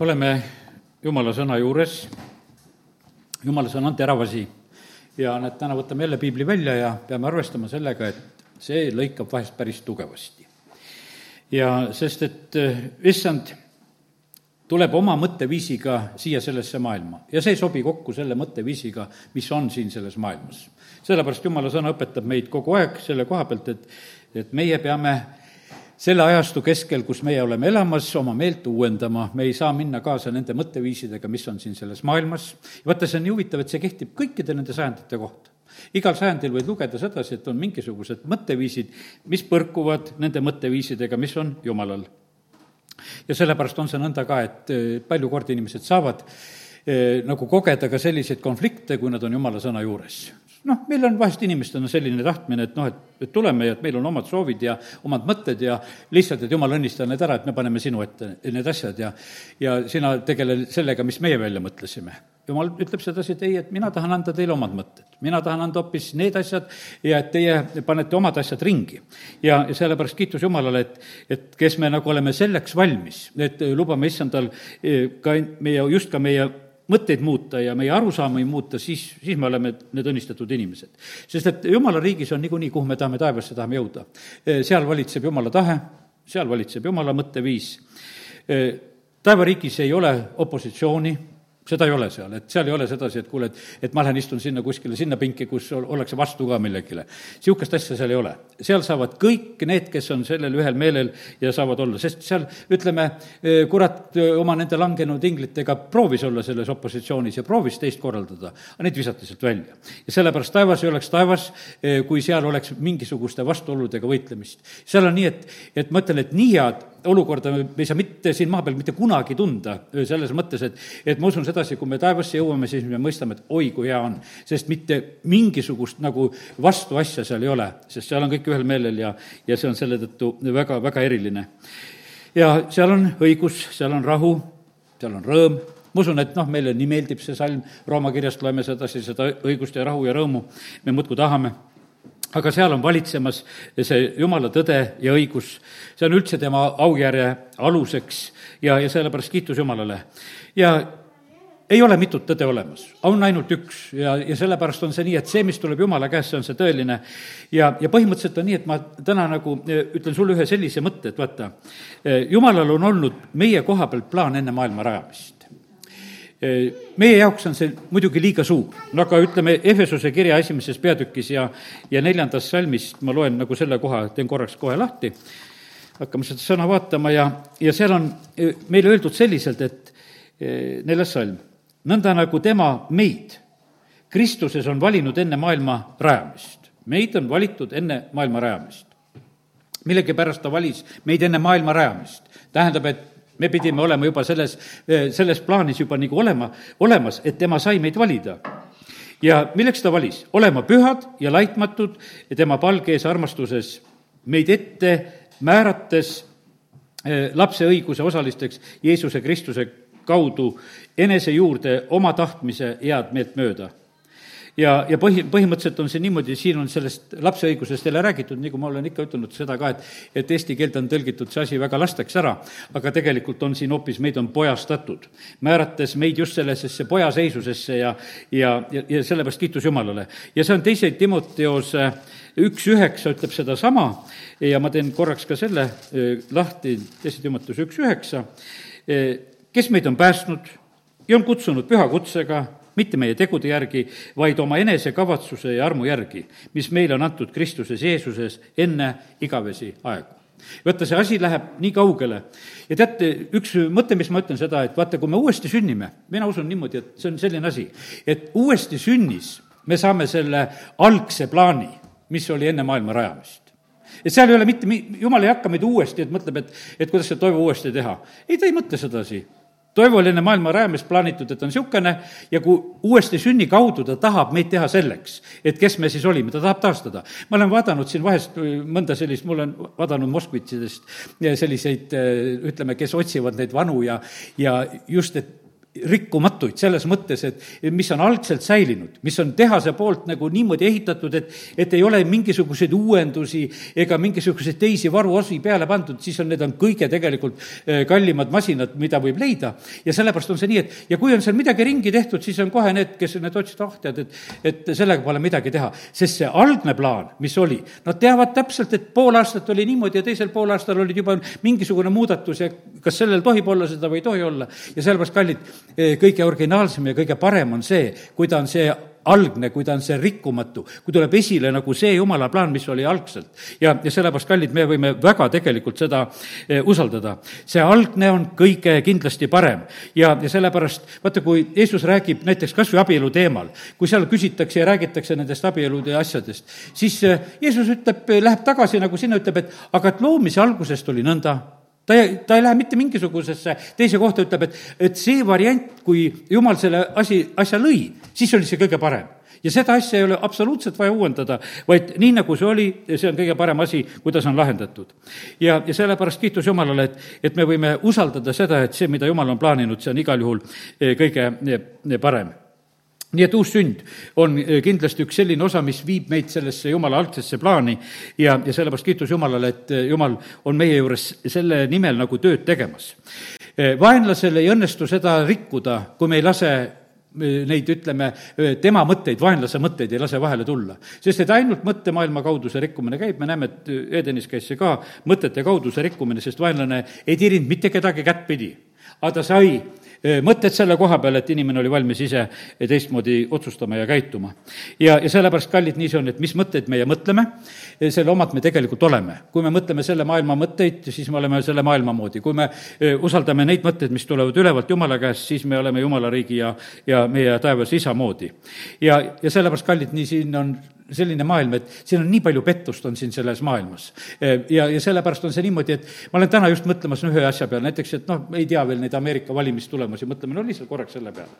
oleme Jumala sõna juures. Jumala sõna on terav asi ja näed, täna võtame jälle piibli välja ja peame arvestama sellega, et see lõikab vahest päris tugevasti. ja sest, et issand tuleb oma mõtteviisiga siia sellesse maailma ja see ei sobi kokku selle mõtteviisiga, mis on siin selles maailmas. sellepärast Jumala sõna õpetab meid kogu aeg selle koha pealt, et, et meie peame selle ajastu keskel, kus meie oleme elamas, oma meelt uuendama, me ei saa minna kaasa nende mõtteviisidega, mis on siin selles maailmas. vaata, see on nii huvitav, et see kehtib kõikide nende sajandite kohta. igal sajandil võid lugeda sedasi, et on mingisugused mõtteviisid, mis põrkuvad nende mõtteviisidega, mis on Jumalal. ja sellepärast on see nõnda ka, et eh, palju kordi inimesed saavad eh, nagu kogeda ka selliseid konflikte, kui nad on Jumala sõna juures noh, meil on vahest inimestena selline tahtmine, et noh, et, et tuleme ja et meil on omad soovid ja omad mõtted ja lihtsalt, et jumal, õnnista need ära, et me paneme sinu ette need asjad ja ja sina tegele sellega, mis meie välja mõtlesime. jumal ütleb sedasi, et ei, et mina tahan anda teile omad mõtted. mina tahan anda hoopis need asjad ja et teie panete omad asjad ringi. ja, ja sellepärast kiitus Jumalale, et, et kes me nagu oleme selleks valmis, et lubame issandal eh, ka meie, just ka meie mõtteid muuta ja meie arusaami muuta, siis, siis me oleme need õnnistatud inimesed. sest et jumala riigis on niikuinii, kuhu me tahame taevasse, tahame jõuda. seal valitseb jumala tahe, seal valitseb jumala mõtteviis. taevariigis ei ole opositsiooni seda ei ole seal, et seal ei ole sedasi, et kuule, et, et ma lähen istun sinna kuskile sinna pinki, kus ollakse vastu ka millegile. niisugust asja seal ei ole. seal saavad kõik need, kes on sellel ühel meelel ja saavad olla, sest seal, ütleme, eh, kurat eh, oma nende langenud inglitega proovis olla selles opositsioonis ja proovis teist korraldada, aga neid visati sealt välja. ja sellepärast taevas ei oleks taevas, eh, kui seal oleks mingisuguste vastuoludega võitlemist. seal on nii, et, et ma ütlen, et nii head olukorda me ei saa mitte siin maa peal mitte kunagi tunda, selles mõttes, et, et ma usun sedasi, kui me taevasse jõuame, siis me mõistame, et oi, kui hea on. sest mitte mingisugust nagu vastuasja seal ei ole, sest seal on kõik ühel meelel ja, ja see on selle tõttu väga, väga eriline. ja seal on õigus, seal on rahu, seal on rõõm, ma usun, et noh, meile nii meeldib see salm, Rooma kirjast loeme sedasi, seda õigust ja rahu ja rõõmu me muudkui tahame aga seal on valitsemas see jumala tõde ja õigus, see on üldse tema aujärje aluseks ja, ja sellepärast kiitus Jumalale. ja ei ole mitut tõde olemas, on ainult üks ja, ja sellepärast on see nii, et see, mis tuleb Jumala käest, see on see tõeline. ja, ja põhimõtteliselt on nii, et ma täna nagu e, ütlen sulle ühe sellise mõtte, et vaata, e, Jumalal on olnud meie koha pealt plaan enne maailma rajamist. Meie jaoks on see muidugi liiga suur, no aga ütleme, Efesuse kirja esimeses peatükis ja, ja neljandas salmist ma loen nagu selle koha, teen korraks kohe lahti, hakkame seda sõna vaatama ja, ja seal on meile öeldud selliselt, et neljas salm, nõnda nagu tema meid Kristuses on valinud enne maailma rajamist. meid on valitud enne maailma rajamist. millegipärast ta valis meid enne maailma rajamist. tähendab, et me pidime olema juba selles, selles plaanis juba nagu olema, olemas, et tema sai meid valida. ja milleks ta valis? olema pühad ja laitmatud ja tema palge ees armastuses meid ette määrates eh, lapse õiguse osalisteks Jeesuse Kristuse kaudu enese juurde oma tahtmise head meelt mööda ja, ja põhi, põhimõtteliselt on see niimoodi, siin on sellest lapse õigusest jälle räägitud, nagu ma olen ikka ütelnud seda ka, et et eesti keelde on tõlgitud see asi väga lasteks ära, aga tegelikult on siin hoopis, meid on pojastatud. määrates meid just sellisesse pojaseisusesse ja, ja, ja, ja sellepärast kiitus Jumalale. ja see on teise Timoteose üks üheksa ütleb sedasama ja ma teen korraks ka selle eh, lahti, teise Timoteuse üks üheksa, eh, kes meid on päästnud ja on kutsunud püha kutsega mitte meie tegude järgi, vaid oma enesekavatsuse ja armu järgi, mis meile on antud Kristuses Jeesuses enne igavesi aegu. Vaata, see asi läheb nii kaugele. Ja teate, üks mõte, mis ma ütlen seda, et vaata, kui me uuesti sünnime, mina usun niimoodi, et see on selline asi, et uuesti sünnis me saame selle algse plaani, mis oli enne maailma rajamist. Et seal ei ole mitte, jumal ei hakka meid uuesti, et mõtleb, et, et kuidas see Toivo uuesti teha. ei, ta ei mõtle sedasi Toivo oli enne maailma rajamist plaanitud, et on niisugune ja kui uuesti sünni kaudu ta tahab meid teha selleks, et kes me siis olime, ta tahab taastada. ma olen vaadanud siin vahest mõnda sellist, ma olen vaadanud moskvitsidest selliseid, ütleme, kes otsivad neid vanu ja, ja just, et rikkumatuid selles mõttes, et mis on algselt säilinud, mis on tehase poolt nagu niimoodi ehitatud, et, et ei ole mingisuguseid uuendusi ega mingisuguseid teisi varuosi peale pandud, siis on, need on kõige tegelikult eh, kallimad masinad, mida võib leida. ja sellepärast on see nii, et ja kui on seal midagi ringi tehtud, siis on kohe need, kes need otsivad, ah, tead, et, et sellega pole midagi teha. sest see algne plaan, mis oli, nad teavad täpselt, et pool aastat oli niimoodi ja teisel poolaastal olid juba mingisugune muudatus ja kas sellel tohib olla seda või ei tohi olla. ja sellepärast, kallid, kõige originaalsem ja kõige parem on see, kui ta on see algne, kui ta on see rikkumatu, kui tuleb esile nagu see jumala plaan, mis oli algselt. ja, ja sellepärast, kallid, me võime väga tegelikult seda eh, usaldada. see algne on kõige kindlasti parem ja, ja sellepärast, vaata, kui Jeesus räägib näiteks kas või abielu teemal, kui seal küsitakse ja räägitakse nendest abielude asjadest, siis eh, Jeesus ütleb, läheb tagasi nagu sinna, ütleb, et aga et loomise algusest oli nõnda ta ei, ta ei lähe mitte mingisugusesse teise kohta, ütleb, et, et see variant, kui jumal selle asi, asja lõi, siis oli see kõige parem ja seda asja ei ole absoluutselt vaja uuendada, vaid nii, nagu see oli, see on kõige parem asi, kuidas on lahendatud. ja, ja sellepärast kiitus Jumalale, et, et me võime usaldada seda, et see, mida Jumal on plaaninud, see on igal juhul eh, kõige eh, parem nii et uus sünd on eh, kindlasti üks selline osa, mis viib meid sellesse jumala algsesse plaani ja, ja sellepärast kiitus Jumalale, et eh, Jumal on meie juures selle nimel nagu tööd tegemas. Eh, vaenlasel ei õnnestu seda rikkuda, kui me ei lase neid, ütleme, tema mõtteid, vaenlase mõtteid ei lase vahele tulla. sest et ainult mõttemaailma kaudu see rikkumine käib, me näeme, et Edenis käis see ka mõtete kaudu see rikkumine, sest vaenlane ei tirinud mitte kedagi kättpidi. aga ta sai mõtted selle koha peal, et inimene oli valmis ise teistmoodi otsustama ja käituma. ja, ja sellepärast, kallid, nii see on, et mis mõtteid meie mõtleme, selle omad me tegelikult oleme. kui me mõtleme selle maailma mõtteid, siis me oleme selle maailma moodi. kui me usaldame neid mõtteid, mis tulevad ülevalt Jumala käest, siis me oleme Jumala riigi ja, ja meie taevas isa moodi. ja, ja sellepärast, kallid, nii siin on selline maailm, et siin on nii palju pettust, on siin selles maailmas. ja, ja sellepärast on see niimoodi, et ma olen täna just mõtlemas ühe asja peale, näiteks, et noh, ei tea veel neid Ameerika valimistulemusi, mõtleme no lihtsalt korraks selle peale.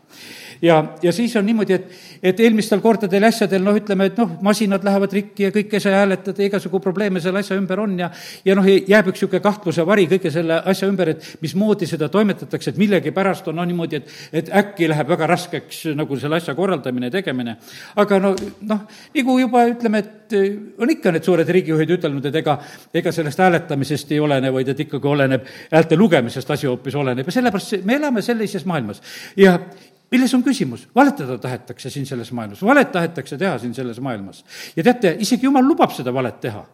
ja, ja siis on niimoodi, et, et eelmistel kordadel asjadel noh, ütleme, et noh, masinad lähevad rikki ja kõike ei saa hääletada, igasugu probleeme selle asja ümber on ja ja noh, jääb üks niisugune kahtluse vari kõige selle asja ümber, et mismoodi seda toimetatakse, et millegipärast on no niimoodi, et, et äkki läheb väga raskeks nagu selle asja korraldamine ja tegemine. aga no noh, nagu juba ütleme, et eh, on ikka need suured riigijuhid ütelnud, et ega, ega sellest hääletamisest ei olene, vaid et ikkagi oleneb, häälte lugemisest asi hoopis oleneb ja sellepärast me elame sellises maailmas. ja milles on küsimus? valetada tahetakse siin selles maailmas, valet tahetakse teha siin selles maailmas. ja teate, isegi jumal lubab seda valet teha.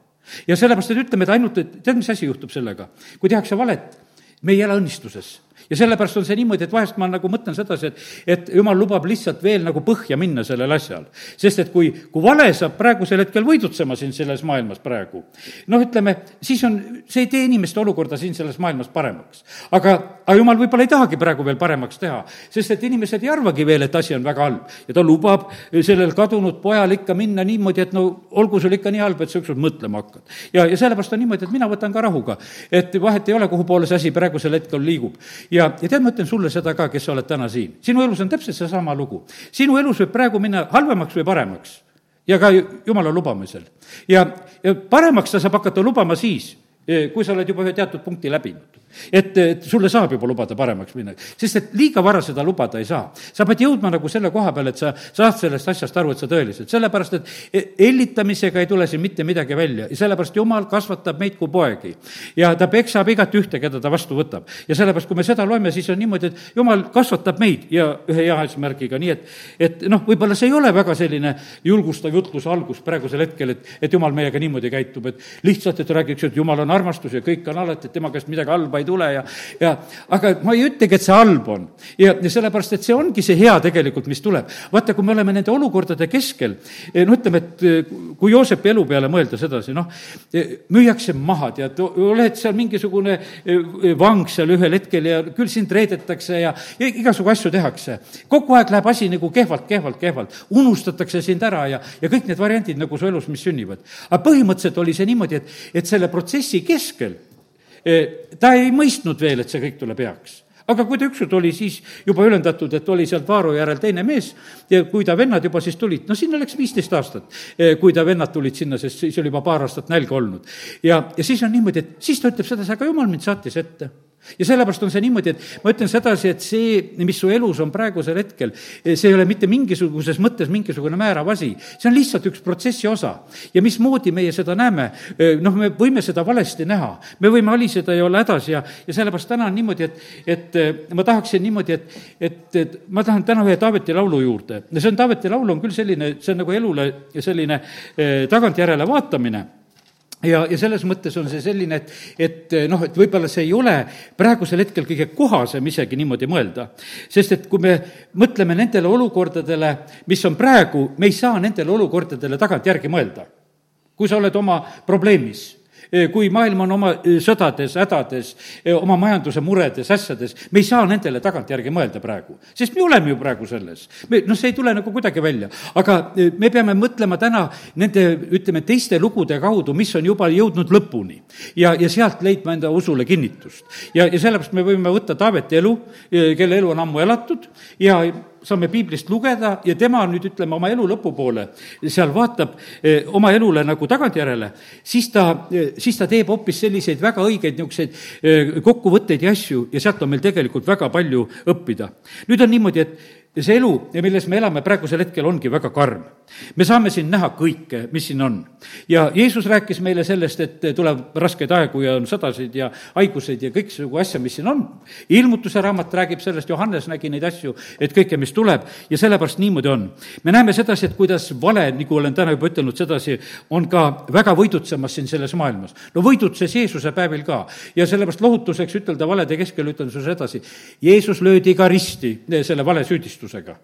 ja sellepärast, et ütleme, et ainult, et tead, mis asi juhtub sellega? kui tehakse valet, me ei ela õnnistuses ja sellepärast on see niimoodi, et vahest ma nagu mõtlen sedasi, et, et jumal lubab lihtsalt veel nagu põhja minna sellel asjal. sest et kui, kui vale saab praegusel hetkel võidutsema siin selles maailmas praegu, noh, ütleme, siis on, see ei tee inimeste olukorda siin selles maailmas paremaks. aga, aga jumal võib-olla ei tahagi praegu veel paremaks teha, sest et inimesed ei arvagi veel, et asi on väga halb. ja ta lubab sellel kadunud pojal ikka minna niimoodi, et no olgu sul ikka nii halb, et sa ükskord mõtlema hakkad. ja, ja sellepärast on niimoodi, et mina võtan ka rahuga, et vahet ei ole, kuhu poole see asi praegusel hetkel liigub ja, ja tead, ma ütlen sulle seda ka, kes sa oled täna siin. sinu elus on täpselt seesama lugu. sinu elus võib praegu minna halvemaks või paremaks ja ka jumala lubamisel. ja, ja paremaks ta saab hakata lubama siis, kui sa oled juba ühe teatud punkti läbinud et, et sulle saab juba lubada paremaks minna, sest et liiga vara seda lubada ei saa. sa pead jõudma nagu selle koha peale, et sa saad sellest asjast aru, et sa tõeliselt, sellepärast et hellitamisega ei tule siin mitte midagi välja ja sellepärast Jumal kasvatab meid kui poegi. ja ta peksab igat ühte, keda ta vastu võtab. ja sellepärast, kui me seda loeme, siis on niimoodi, et Jumal kasvatab meid ja ühe hea eesmärgiga, nii et, et noh, võib-olla see ei ole väga selline julgustav jutluse algus praegusel hetkel, et, et Jumal meiega niimoodi käitub, et lihtsalt, et räägiks, et Jumal on armastus ja kõik on alati, et tema käest midagi halba ei ei tule ja, ja aga ma ei ütlegi, et see halb on. ja, ja sellepärast, et see ongi see hea tegelikult, mis tuleb. vaata, kui me oleme nende olukordade keskel, eh, no ütleme, et eh, kui Joosepi elu peale mõelda sedasi, noh, eh, müüakse maha, tead, oled seal mingisugune vang seal ühel hetkel ja küll sind reedetakse ja, ja igasugu asju tehakse. kogu aeg läheb asi nagu kehvalt, kehvalt, kehvalt, unustatakse sind ära ja, ja kõik need variandid nagu su elus, mis sünnivad. aga põhimõtteliselt oli see niimoodi, et, et selle protsessi keskel ta ei mõistnud veel, et see kõik tuleb heaks aga kui ta ükskord oli siis juba ülendatud, et oli sealt Vaaro järel teine mees ja kui ta vennad juba siis tulid, no sinna läks viisteist aastat, kui ta vennad tulid sinna, sest siis oli juba paar aastat nälga olnud. ja, ja siis on niimoodi, et siis ta ütleb sedasi, aga jumal mind saatis ette ja sellepärast on see niimoodi, et ma ütlen sedasi, et see, mis su elus on praegusel hetkel, see ei ole mitte mingisuguses mõttes mingisugune määrav asi, see on lihtsalt üks protsessi osa. ja mismoodi meie seda näeme, noh, me võime seda valesti näha, me võime aliseda ja olla hädas ja, ja sellepärast täna on niimoodi, et, et ma tahaksin niimoodi, et, et, et ma tahan täna ühe Taaveti laulu juurde. See on, Taaveti laul on küll selline, see on nagu elule selline eh, tagantjärele vaatamine ja, ja selles mõttes on see selline, et, et noh, et võib-olla see ei ole praegusel hetkel kõige kohasem isegi niimoodi mõelda. sest et kui me mõtleme nendele olukordadele, mis on praegu, me ei saa nendele olukordadele tagantjärgi mõelda. kui sa oled oma probleemis Eh, kui maailm on oma sõdades, hädades, oma majanduse muredes, asjades, me ei saa nendele tagantjärgi mõelda praegu, sest me oleme ju praegu selles. me, noh, see ei tule nagu kuidagi välja, aga me peame mõtlema täna nende, ütleme, teiste lugude kaudu, mis on juba jõudnud lõpuni. ja, ja sealt leidma enda usule kinnitust. ja, ja sellepärast me võime võtta Taaveti elu, kelle elu on ammu elatud ja saame piiblist lugeda ja tema nüüd, ütleme, oma elu lõpupoole seal vaatab eh, oma elule nagu tagantjärele, siis ta, eh, siis ta teeb hoopis selliseid väga õigeid niisuguseid eh, kokkuvõtteid ja asju ja sealt on meil tegelikult väga palju õppida. nüüd on niimoodi, et ja see elu, milles me elame praegusel hetkel, ongi väga karm. me saame siin näha kõike, mis siin on. ja Jeesus rääkis meile sellest, et tuleb raskeid aegu ja on sõdasid ja haiguseid ja kõiksugu asja, mis siin on. ilmutuse raamat räägib sellest, Johannes nägi neid asju, et kõike, mis tuleb ja sellepärast niimoodi on. me näeme sedasi, et kuidas vale, nagu olen täna juba ütelnud sedasi, on ka väga võidutsemas siin selles maailmas. no võidutses Jeesuse päevil ka ja sellepärast lohutuseks ütelda valede keskel, ütlen sulle sedasi, Jeesus löödi ka risti selle vale süüdistusega õigustusega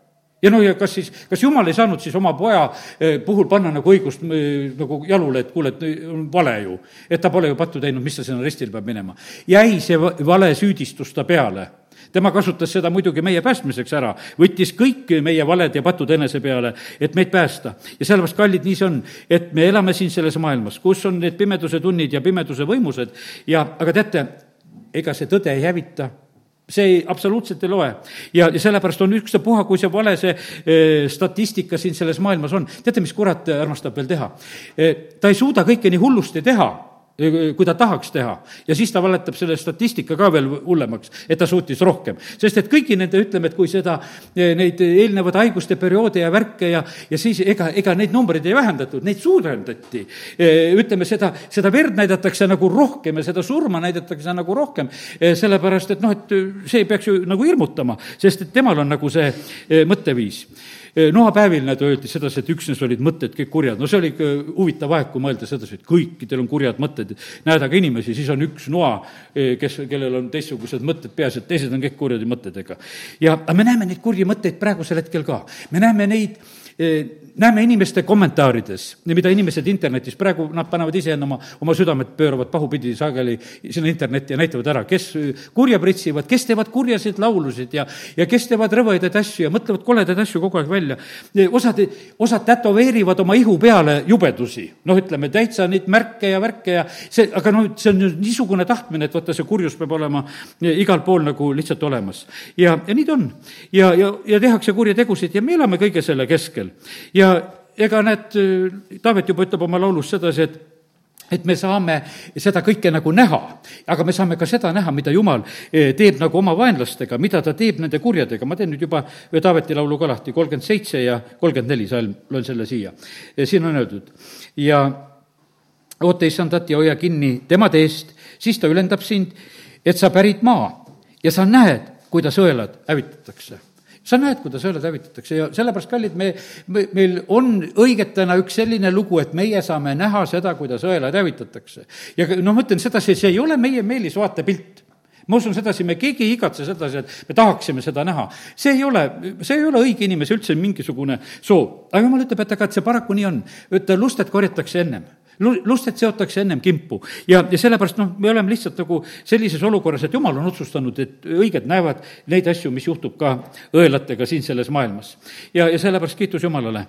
ja no ja kas siis, kas jumal ei saanud siis oma poja eh, puhul panna nagu õigust eh, nagu jalule, et kuule, et on vale ju, et ta pole ju pattu teinud, mis ta sinna ristile peab minema. jäi see vale süüdistus ta peale. Tema kasutas seda muidugi meie päästmiseks ära, võttis kõik meie valed ja patud enese peale, et meid päästa. ja sellepärast, kallid, nii see on, et me elame siin selles maailmas, kus on need pimeduse tunnid ja pimeduse võimused. Ja, aga teate, ega see tõde ei hävita see ei, absoluutselt ei loe. ja, ja sellepärast on ükstapuha, kui see vale see e, statistika siin selles maailmas on. teate, mis kurat armastab veel teha e,? ta ei suuda kõike nii hullusti teha kui ta tahaks teha. ja siis ta valetab selle statistika ka veel hullemaks, et ta suutis rohkem. sest et kõigi nende, ütleme, et kui seda, neid eelnevaid haiguste perioode ja värke ja, ja siis ega, ega neid numbreid ei vähendatud, neid suurendati. ütleme, seda, seda verd näidatakse nagu rohkem ja seda surma näidatakse nagu rohkem, sellepärast et noh, et see peaks ju nagu hirmutama, sest et temal on nagu see mõtteviis noapäevil näed, öeldi sedasi, et üksnes olid mõtted kõik kurjad, no see oli ikka huvitav aeg, kui mõelda sedasi, et kõikidel on kurjad mõtted. näed aga inimesi, siis on üks noa, kes, kellel on teistsugused mõtted peas, et teised on kõik kurjade mõttedega. ja, aga me näeme neid kurji mõtteid praegusel hetkel ka. me näeme neid näeme inimeste kommentaarides, mida inimesed internetis, praegu nad panevad ise oma, oma südamed pööravad pahupidi sageli sinna internetti ja näitavad ära, kes kurja pritsivad, kes teevad kurjasid laulusid ja, ja kes teevad rõvedaid asju ja mõtlevad koledaid asju kogu aeg välja. osad, osad tätoveerivad oma ihu peale jubedusi, noh, ütleme täitsa neid märke ja värke ja see, aga noh, see on niisugune tahtmine, et vaata, see kurjus peab olema igal pool nagu lihtsalt olemas. ja, ja nii ta on. ja, ja, ja tehakse kurjategusid ja me elame kõige selle keskel. Ja ja ega näed, Taavet juba ütleb oma laulus sedasi, et et me saame seda kõike nagu näha, aga me saame ka seda näha, mida Jumal eh, teeb nagu oma vaenlastega, mida ta teeb nende kurjadega, ma teen nüüd juba ühe Taaveti laulu ka lahti, kolmkümmend seitse ja kolmkümmend neli salm, loen selle siia. siin on öeldud ja oota issandat ja hoia kinni tema teest, siis ta ülendab sind, et sa pärid maa. Ja sa näed, kuidas õelad hävitatakse sa näed, kuidas õelad hävitatakse ja sellepärast, kallid, me, me, meil on õigetena üks selline lugu, et meie saame näha seda, kuidas õelad hävitatakse. ja noh, ma ütlen sedasi, see ei ole meie meelisvaatepilt ma usun sedasi, me keegi ei igatse sedasi, et me tahaksime seda näha. see ei ole, see ei ole õige inimese üldse mingisugune soov. aga jumal ütleb, et aga et see paraku nii on, et lusted korjatakse ennem lusted seotakse ennem kimpu ja, ja sellepärast noh, me oleme lihtsalt nagu sellises olukorras, et jumal on otsustanud, et õiged näevad neid asju, mis juhtub ka õelatega siin selles maailmas. ja, ja sellepärast kiitus Jumalale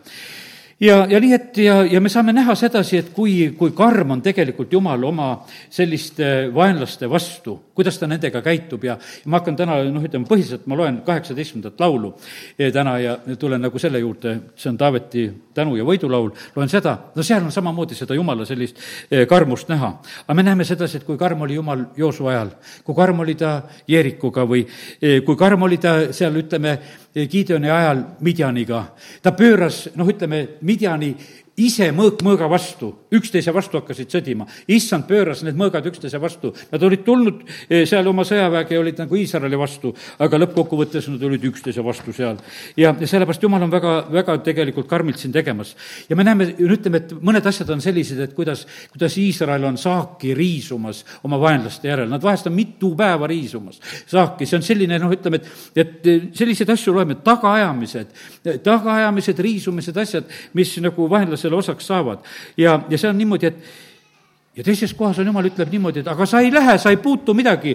ja, ja nii, et ja, ja me saame näha sedasi, et kui, kui karm on tegelikult Jumal oma selliste vaenlaste vastu, kuidas ta nendega käitub ja, ma hakkan täna, noh, ütleme põhiliselt ma loen kaheksateistkümnendat laulu eh, täna ja tulen nagu selle juurde, see on Taaveti tänu- ja võidulaul, loen seda, no seal on samamoodi seda Jumala sellist eh, karmust näha. aga me näeme sedasi, et kui karm oli Jumal Joosu ajal, kui karm oli ta Jeerikuga või eh, kui karm oli ta seal, ütleme, Gideoni ajal Midjaniga. ta pööras, noh, ütleme, Midjani ise mõõk mõõga vastu, üksteise vastu hakkasid sõdima. issand pööras need mõõgad üksteise vastu. Nad olid tulnud eh, seal oma sõjaväge ja olid nagu Iisraeli vastu, aga lõppkokkuvõttes nad olid üksteise vastu seal. ja, ja sellepärast Jumal on väga, väga tegelikult karmilt siin tegemas. ja me näeme, ütleme, et mõned asjad on sellised, et kuidas, kuidas Iisrael on saaki riisumas oma vaenlaste järel, nad vahest on mitu päeva riisumas saaki, see on selline, noh, ütleme, et, et selliseid asju loeme, tagaajamised, tagaajamised, riisumised, asjad, mis nagu vaenlased selle osaks saavad. ja, ja see on niimoodi, et ja teises kohas on jumal, ütleb niimoodi, et aga sa ei lähe, sa ei puutu midagi,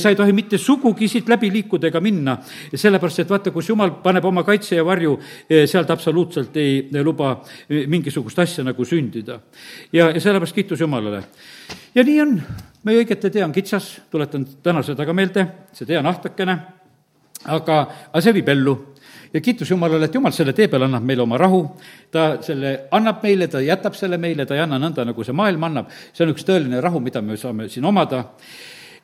sa ei tohi mitte sugugi siit läbi liikuda ega minna, sellepärast et vaata, kus jumal paneb oma kaitse ja varju, sealt absoluutselt ei luba mingisugust asja nagu sündida. ja, ja sellepärast kiitus Jumalale. ja nii on, meie õigete tee on kitsas, tuletan täna seda ka meelde, see tee on ahtakene, aga, aga see viib ellu ja kiitus Jumalale, et Jumal selle tee peal annab meile oma rahu, ta selle annab meile, ta jätab selle meile, ta ei anna nõnda, nagu see maailm annab, see on üks tõeline rahu, mida me saame siin omada.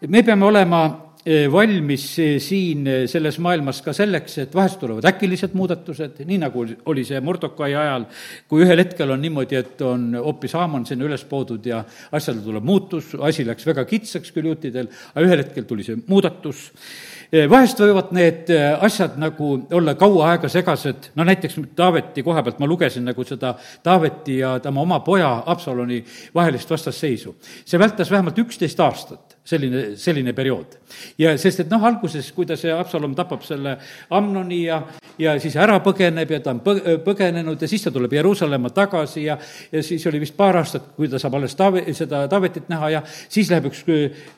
me peame olema e, valmis e, siin e, selles maailmas ka selleks, et vahest tulevad äkilised muudatused, nii nagu oli see Mordokai ajal, kui ühel hetkel on niimoodi, et on hoopis Haaman sinna üles poodud ja asjale tuleb muutus, asi läks väga kitsaks küll juutidel, aga ühel hetkel tuli see muudatus vahest võivad need eh, asjad nagu olla kaua aega segased, no näiteks Taaveti koha pealt ma lugesin nagu seda Taaveti ja tema oma poja Absaloni vahelist vastasseisu. see vältas vähemalt üksteist aastat selline, selline periood. ja sest, et noh, alguses, kui ta see Absalom tapab selle Amnoni ja, ja siis ära põgeneb ja ta on põ-, põgenenud ja siis ta tuleb Jeruusalemma tagasi ja, ja siis oli vist paar aastat, kui ta saab alles Taavi, seda Taavetit näha ja siis läheb üks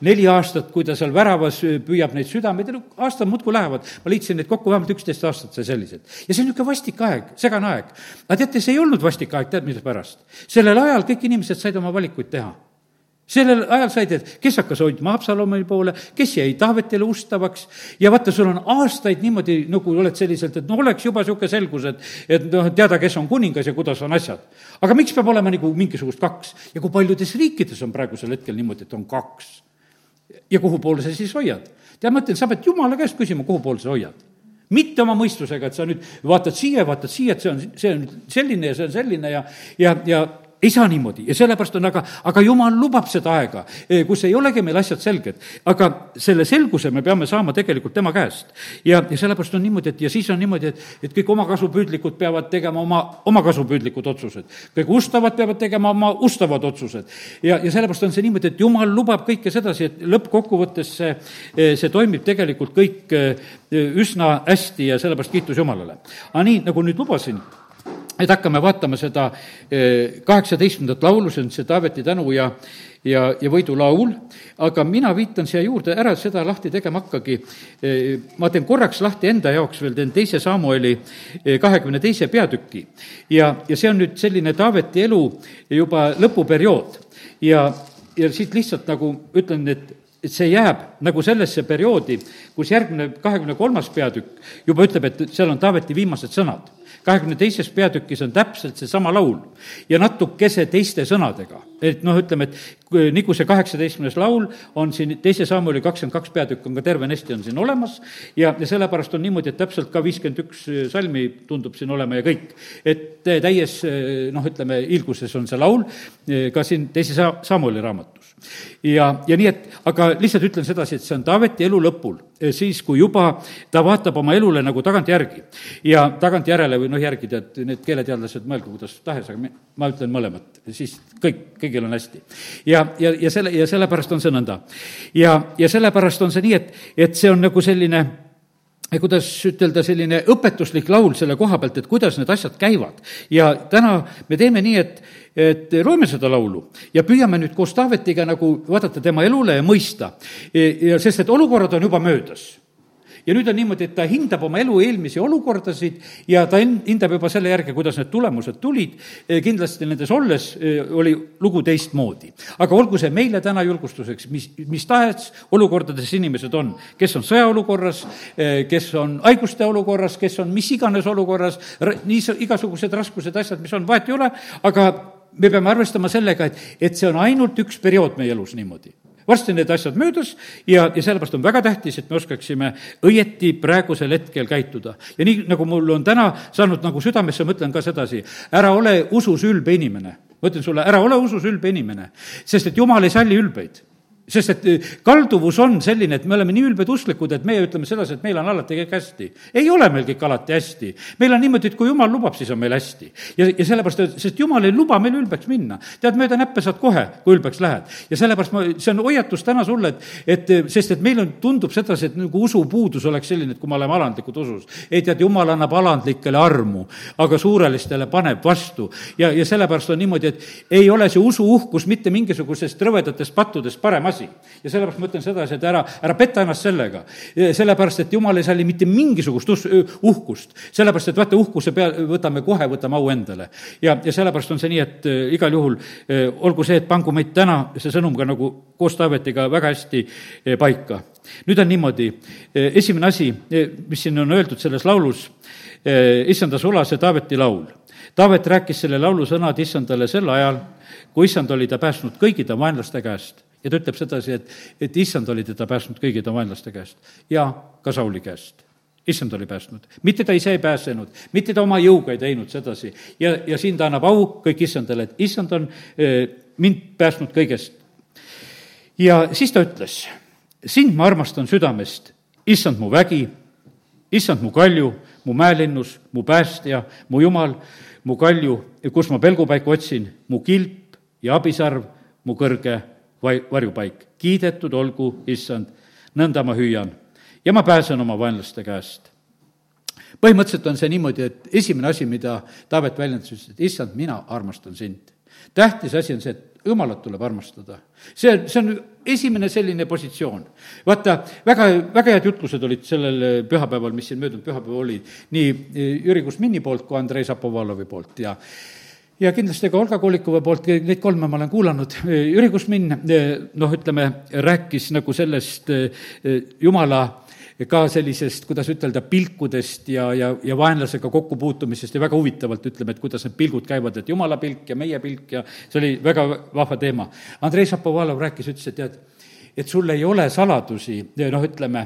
neli aastat, kui ta seal väravas püüab neid südameid ja no aastad muudkui lähevad. ma liitsin neid kokku, vähemalt üksteist aastat sai sellised. ja see on niisugune vastik aeg, segane aeg. aga teate, see ei olnud vastik aeg, tead, mille pärast? sellel ajal kõik inimesed said oma valikuid teha sellel ajal said, et kes hakkas hoidma Absalomi poole, kes jäi Taavetile ustavaks ja vaata, sul on aastaid niimoodi, nagu oled selliselt, et no oleks juba niisugune selgus, et et noh, teada, kes on kuningas ja kuidas on asjad. aga miks peab olema nagu mingisugust kaks? ja kui paljudes riikides on praegusel hetkel niimoodi, et on kaks? ja kuhu poole sa siis hoiad? tead, ma ütlen, sa pead jumala käest küsima, kuhu poole sa hoiad mitte oma mõistusega, et sa nüüd vaatad siia, vaatad siia, et see on, see on selline ja see on selline ja, ja, ja ei saa niimoodi ja sellepärast on, aga, aga jumal lubab seda aega, eh, kus ei olegi meil asjad selged. aga selle selguse me peame saama tegelikult tema käest. ja, ja sellepärast on niimoodi, et ja siis on niimoodi, et, et kõik omakasupüüdlikud peavad tegema oma, omakasupüüdlikud otsused. kõik ustavad peavad tegema oma ustavad otsused. ja, ja sellepärast on see niimoodi, et jumal lubab kõike sedasi, et lõppkokkuvõttes see, eh, see toimib tegelikult kõik eh, üsna hästi ja sellepärast kiitus Jumalale. aga nii, nagu nüüd lubasin et hakkame vaatama seda eh, kaheksateistkümnendat laulu, see on see Taaveti tänu ja ja, ja võidulaul, aga mina viitan siia juurde, ära seda lahti tegema hakkagi. Eh, ma teen korraks lahti enda jaoks veel, teen teise Samueli eh, kahekümne teise peatüki. ja, ja see on nüüd selline Taaveti elu juba lõpuperiood ja, ja siit lihtsalt nagu ütlen, et et see jääb nagu sellesse perioodi, kus järgmine, kahekümne kolmas peatükk juba ütleb, et seal on Taaveti viimased sõnad kahekümne teises peatükis on täpselt seesama laul ja natukese teiste sõnadega. Et noh, ütleme, et nagu see kaheksateistkümnes laul on siin teise sammuli kakskümmend kaks peatükk on ka tervenesti on siin olemas ja, ja sellepärast on niimoodi, et täpselt ka viiskümmend üks salmi tundub siin olema ja kõik. et täies noh, ütleme, ilguses on see laul ka siin teise sa-, Samuli raamatus. ja, ja nii, et aga lihtsalt ütlen sedasi, et see on Taaveti elu lõpul Eh, siis, kui juba ta vaatab oma elule nagu tagantjärgi. ja tagantjärele või noh, järgi tead, need keeleteadlased, mõelgu kuidas tahes, aga ma ütlen mõlemat, siis kõik, kõigil on hästi. ja, ja, ja selle, ja sellepärast on see nõnda. ja, ja sellepärast on see nii, et, et see on nagu selline kuidas ütelda, selline õpetuslik laul selle koha pealt, et kuidas need asjad käivad. ja täna me teeme nii, et, et loeme seda laulu ja püüame nüüd koos Taavetiga nagu vaadata tema elule ja mõista. ja sest, et olukorrad on juba möödas ja nüüd on niimoodi, et ta hindab oma elu eelmisi olukordasid ja ta hindab juba selle järgi, kuidas need tulemused tulid, kindlasti nendes olles oli lugu teistmoodi. aga olgu see meile täna julgustuseks, mis, mis tahes olukordades inimesed on, kes on sõjaolukorras, kes on haiguste olukorras, kes on mis iganes olukorras, nii igasugused raskused, asjad, mis on, vahet ei ole, aga me peame arvestama sellega, et, et see on ainult üks periood meie elus niimoodi varsti need asjad möödas ja, ja sellepärast on väga tähtis, et me oskaksime õieti praegusel hetkel käituda. ja nii, nagu mul on täna saanud nagu südamesse, mõtlen ka sedasi, ära ole usus ülbe inimene. ma ütlen sulle, ära ole usus ülbe inimene, sest et jumal ei salli ülbeid sest et eh, kalduvus on selline, et me oleme nii ülbed usklikud, et meie ütleme sedasi, et meil on alati kõik hästi. ei ole meil kõik alati hästi. meil on niimoodi, et kui jumal lubab, siis on meil hästi. ja, ja sellepärast, sest jumal ei luba meil ülbeks minna. tead, mööda näppe saad kohe, kui ülbeks lähed. ja sellepärast ma, see on hoiatus täna sulle, et, et sest et meil on, tundub sedasi, et nagu usupuudus oleks selline, et kui me oleme alandlikud usus. ei tead, jumal annab alandlikele armu, aga suurelistele paneb vastu. ja, ja sellepärast on niimoodi, et ei ole see usuuhkus mitte mingisugusest rõvedatest pattudest parem asi. Ja sellepärast ma ütlen sedasi, et ära, ära peta ennast sellega. sellepärast, et jumal ei salli mitte mingisugust us-, uhkust. sellepärast, et vaata, uhkuse pea, võtame kohe, võtame au endale. ja, ja sellepärast on see nii, et igal juhul olgu see, et pangu meid täna, see sõnum ka nagu koos Taavetiga väga hästi paika. nüüd on niimoodi, esimene asi, mis siin on öeldud selles laulus, issanda sulase Taaveti laul. Taavet rääkis selle laulu sõnad issandale sel ajal, kui issand oli ta päästnud kõigi ta vaenlaste käest ja ta ütleb sedasi, et, et issand oli teda päästnud kõigi ta vaenlaste käest ja ka Sauli käest. Issand oli päästnud, mitte ta ise ei pääsenud, mitte ta oma jõuga ei teinud sedasi. Ja, ja siin ta annab au kõik issandale, et issand on mind päästnud kõigest. ja siis ta ütles, sind ma armastan südamest, issand mu vägi, issand mu kalju, mu mäelinnus, mu päästja, mu jumal, mu kalju, kus ma pelgupaiku otsin, mu kilp ja abisarv, mu kõrge varjupaik. kiidetud olgu, issand, nõnda ma hüüan ja ma pääsen oma vaenlaste käest. põhimõtteliselt on see niimoodi, et esimene asi, mida Taavet väljendas, ütles, et issand, mina armastan sind. tähtis asi on see, et jumalat tuleb armastada. see, see on esimene selline positsioon. vaata, väga, väga head jutlused olid sellel pühapäeval, mis siin möödunud pühapäeval oli, nii Jüri Kusmini poolt kui Andrei Zapovalovi poolt ja ja kindlasti ka Olga Kolikova poolt, neid kolme ma olen kuulanud, Jüri Kusmin noh, ütleme, rääkis nagu sellest jumala ka sellisest, kuidas ütelda, pilkudest ja, ja, ja vaenlasega kokkupuutumisest ja väga huvitavalt ütleme, et kuidas need pilgud käivad, et jumala pilk ja meie pilk ja see oli väga vahva teema. Andrei Šapovalov rääkis, ütles, et tead, et sul ei ole saladusi, noh, ütleme,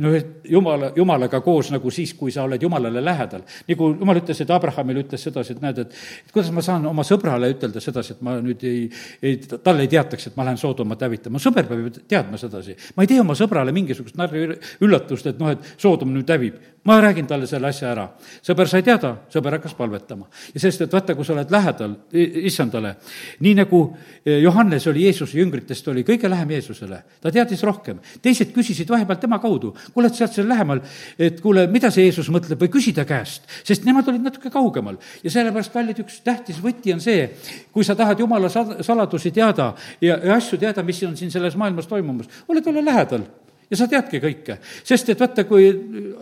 noh, et jumala, jumalaga koos nagu siis, kui sa oled jumalale lähedal. nagu jumal ütles, et Abrahamile ütles sedasi, et näed, et et kuidas ma saan oma sõbrale ütelda sedasi, et ma nüüd ei, ei, talle ei teataks, et ma lähen Soodomat hävitama, sõber peab ju teadma sedasi. ma ei tee oma sõbrale mingisugust narri üllatust, et noh, et Soodom nüüd hävib ma räägin talle selle asja ära. sõber sai teada, sõber hakkas palvetama. ja sest, et vaata, kui sa oled lähedal issandale, nii nagu e, Johannes oli Jeesuse jüngritest, oli kõige lähem Jeesusele, ta teadis rohkem. teised küsisid vahepeal tema kaudu, kuule, et oled seal lähemal, et kuule, mida see Jeesus mõtleb või küsi ta käest, sest nemad olid natuke kaugemal. ja sellepärast, kallid, üks tähtis võti on see, kui sa tahad jumala saladusi teada ja, ja asju teada, mis on siin selles maailmas toimumas, ole talle lähedal ja sa teadki kõike. sest et vaata, kui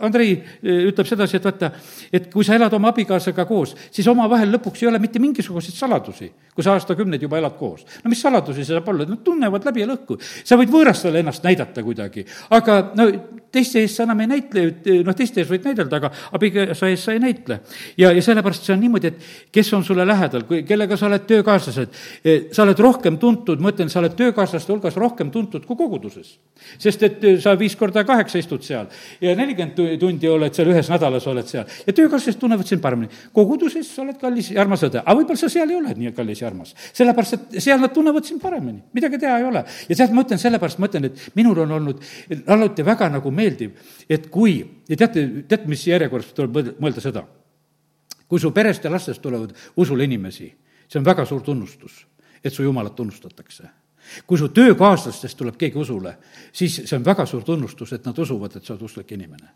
Andrei eh, ütleb sedasi, et vaata, et kui sa elad oma abikaasaga koos, siis omavahel lõpuks ei ole mitte mingisuguseid saladusi, kui sa aastakümneid juba elad koos. no mis saladusi see saab olla, nad tunnevad läbi ja lõhku. sa võid võõrastele ennast näidata kuidagi, aga no teiste ees sa enam ei näitle, noh, teiste ees võid näidelda, aga abikaasa ees sa ei näitle. ja, ja sellepärast see on niimoodi, et kes on sulle lähedal, kui, kellega sa oled töökaaslased, eh, sa oled rohkem tuntud, ma ütlen, sa oled töökaaslaste hulgas rohkem tuntud kui koguduses. sest et eh, sa viis korda kaheksa istud seal ja nelikümmend tundi oled seal, ühes nädalas oled seal ja töökaaslased tunnevad sind paremini. koguduses sa oled kallis ja armas õde, aga võib-olla sa seal ei ole nii kallis ja armas. sellepärast, et seal nad tunnevad sind paremini, midagi teha ei ole. ja sealt ma ütlen, sellepärast ma ütlen, et minul on olnud alati väga nagu meeldiv, et kui, ja teate, teate, mis järjekorras tuleb mõelda seda? kui su perest ja lastest tulevad usule inimesi, see on väga suur tunnustus, et su jumalat tunnustatakse kui su töökaaslastest tuleb keegi usule, siis see on väga suur tunnustus, et nad usuvad, et sa oled usklik inimene.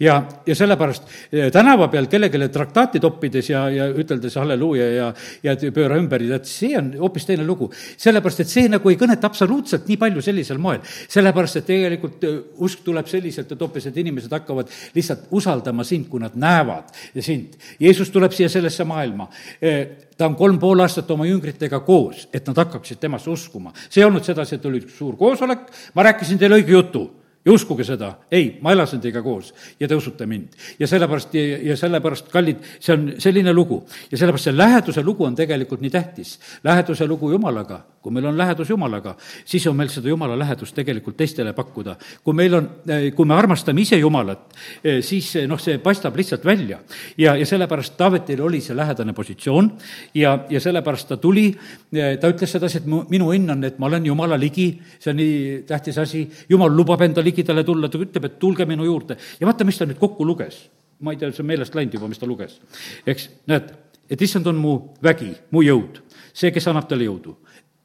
ja, ja sellepärast eh, tänava peal kellelegi traktaati toppides ja, ja üteldes halleluuja ja, ja pööra ümber, tead, see on hoopis teine lugu. sellepärast, et see nagu ei kõneta absoluutselt nii palju sellisel moel. sellepärast, et tegelikult eh, usk tuleb selliselt, et hoopis, et inimesed hakkavad lihtsalt usaldama sind, kui nad näevad sind. Jeesus tuleb siia sellesse maailma eh, ta on kolm pool aastat oma jüngritega koos, et nad hakkaksid temasse uskuma. see ei olnud sedasi, et oli üks suur koosolek, ma rääkisin teile õige jutu ja uskuge seda, ei, ma elasin teiega koos ja te usute mind. ja sellepärast, ja sellepärast, kallid, see on selline lugu. ja sellepärast see läheduse lugu on tegelikult nii tähtis. läheduse lugu Jumalaga, kui meil on lähedus Jumalaga, siis on meil seda Jumala lähedust tegelikult teistele pakkuda. kui meil on, kui me armastame ise Jumalat, siis noh, see paistab lihtsalt välja. ja, ja sellepärast Taavetil oli see lähedane positsioon ja, ja sellepärast ta tuli, ta ütles sedasi, et mu, minu õnn on, et ma olen Jumala ligi, see on nii tähtis asi, Jumal lubab enda ligi ligidale tulla, ta ütleb, et tulge minu juurde. ja vaata, mis ta nüüd kokku luges. ma ei tea, see on meelest läinud juba, mis ta luges. eks, näed, et issand on mu vägi, mu jõud, see, kes annab talle jõudu.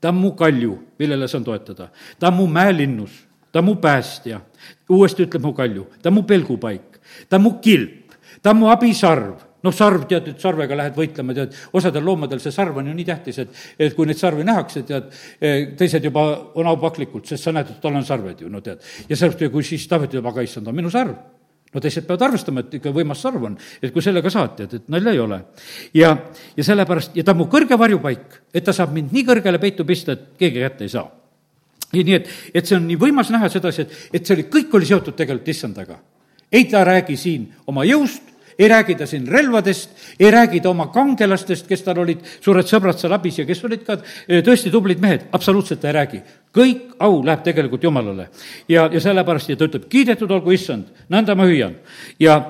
ta on mu kalju, millele saan toetada. ta on mu mäelinnus, ta on mu päästja. uuesti ütleb mu kalju, ta on mu pelgupaik, ta on mu kilp, ta on mu abisarv noh, sarv, tead, et sarvega lähed võitlema, tead, osadel loomadel see sarv on ju nii tähtis, et, et kui neid sarvi nähakse, tead, eh, teised juba on aupaklikult, sest sa näed, et tal on sarved ju, no tead. ja sellepärast, kui siis Taavet ütleb, aga issand, on minu sarv no teised peavad arvestama, et ikka võimas sarv on, et kui sellega saad, tead, et nalja ei ole. ja, ja sellepärast, ja ta on mu kõrge varjupaik, et ta saab mind nii kõrgele peitu pista, et keegi kätte ei saa. nii et, et see on nii võimas näha sedasi, et, et see oli, kõik oli seotud tegelikult issandaga. ei ta räägi siin oma jõust, ei räägi ta siin relvadest, ei räägi ta oma kangelastest, kes tal olid suured sõbrad seal abis ja kes olid ka eh, tõesti tublid mehed, absoluutselt ta ei räägi. kõik au läheb tegelikult Jumalale. ja, ja sellepärast, ja ta ütleb, kiidetud olgu issand, nõnda ma hüüan. ja,